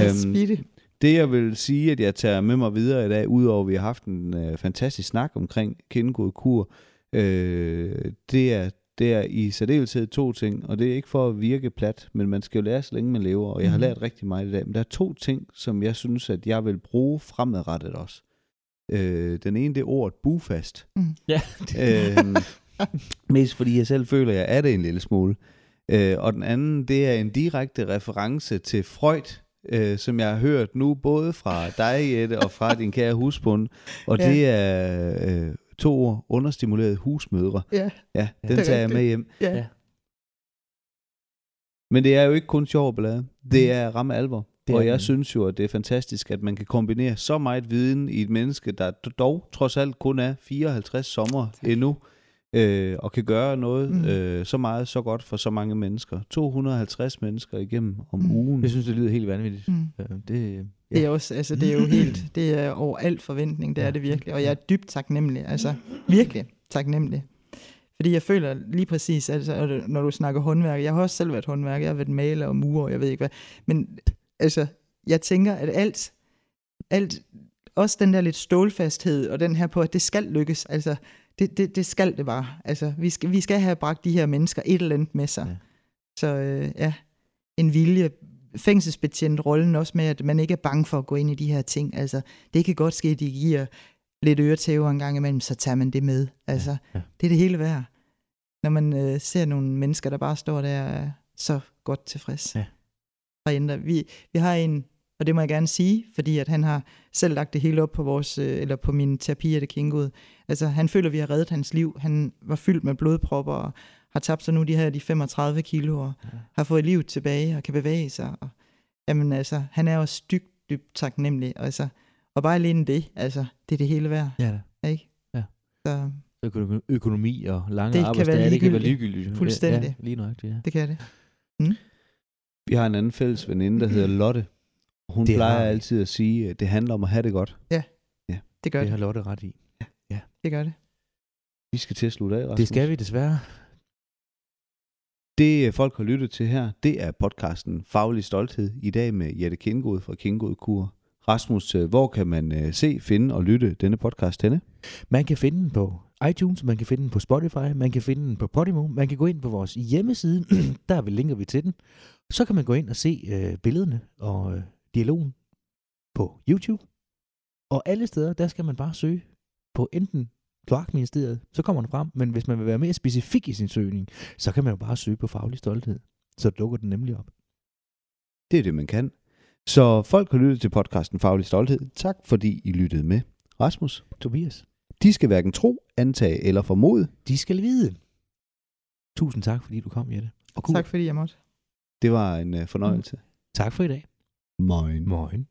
øhm, det jeg vil sige, at jeg tager med mig videre i dag, udover at vi har haft en øh, fantastisk snak omkring kindgod kur, øh, det er det er i særdeleshed to ting, og det er ikke for at virke plat, men man skal jo lære, så længe man lever, og jeg har mhm. lært rigtig meget i dag. Men der er to ting, som jeg synes, at jeg vil bruge fremadrettet også. Øh, den ene, det er ordet bufast. Mm. Ja. øh, mest fordi jeg selv føler, at jeg er det en lille smule. Øh, og den anden, det er en direkte reference til Freud, øh, som jeg har hørt nu, både fra dig, Jette, og fra din kære husbund. Og ja. det er øh, to ord, understimulerede husmødre. Ja, ja den tager jeg med hjem. Ja. ja. Men det er jo ikke kun sjov ballade. Det er ramme alvor. Det og jeg synes jo, at det er fantastisk, at man kan kombinere så meget viden i et menneske, der dog trods alt kun er 54 sommer tak. endnu. Øh, og kan gøre noget mm. øh, så meget, så godt for så mange mennesker. 250 mennesker igennem om mm. ugen. Jeg synes, det lyder helt vanvittigt. Mm. Det, ja. det, er også, altså, det er jo helt, det er over alt forventning, det ja. er det virkelig. Og jeg er dybt taknemmelig, altså virkelig taknemmelig. Fordi jeg føler lige præcis, altså, når du snakker håndværk, jeg har også selv været håndværk, jeg har været maler og murer, jeg ved ikke hvad, men altså, jeg tænker, at alt, alt, også den der lidt stålfasthed, og den her på, at det skal lykkes, altså, det, det, det skal det bare. Altså, vi skal, vi skal have bragt de her mennesker et eller andet med sig. Ja. Så øh, ja, en vilje. Fængselsbetjent rollen også med, at man ikke er bange for at gå ind i de her ting. Altså, det kan godt ske, at de giver lidt øretæver en gang imellem, så tager man det med. Altså, ja. Ja. det er det hele værd. Når man øh, ser nogle mennesker, der bare står der så godt tilfreds. Ja. Vi, vi har en og det må jeg gerne sige, fordi at han har selv lagt det hele op på vores, øh, eller på min terapi af det Kingud. Altså, han føler, at vi har reddet hans liv. Han var fyldt med blodpropper og har tabt sig nu de her de 35 kilo og ja. har fået livet tilbage og kan bevæge sig. Og, jamen altså, han er også dybt, dybt taknemmelig. Altså, og bare alene det, altså, det er det hele værd. Ja, da. Ikke? Ja. Så, økonomi og lange det arbejdsdage, det kan være ligegyldigt. Fuldstændig. Ja, lige nok, ja. Det kan det. Mm. Vi har en anden fælles veninde, der hedder Lotte, hun det plejer altid at sige, at det handler om at have det godt. Ja, ja. det gør det. Det har Lotte ret i. Ja. ja. Det gør det. Vi skal til at slutte af, Rasmus. Det skal vi desværre. Det øh, folk har lyttet til her, det er podcasten Faglig Stolthed i dag med Jette Kindgod fra Kindgod Kur. Rasmus, øh, hvor kan man øh, se, finde og lytte denne podcast henne? Man kan finde den på iTunes, man kan finde den på Spotify, man kan finde den på Podimo, man kan gå ind på vores hjemmeside, der linker vi til den. Så kan man gå ind og se øh, billederne og øh, dialogen på YouTube. Og alle steder, der skal man bare søge på enten Kloakministeriet, så kommer den frem. Men hvis man vil være mere specifik i sin søgning, så kan man jo bare søge på faglig stolthed. Så dukker den nemlig op. Det er det, man kan. Så folk har lyttet til podcasten Faglig Stolthed. Tak fordi I lyttede med. Rasmus. Tobias. De skal hverken tro, antage eller formode. De skal vide. Tusind tak, fordi du kom, Jette. Og tak fordi jeg måtte. Det var en uh, fornøjelse. Mm. Tak for i dag. Moin. Moin.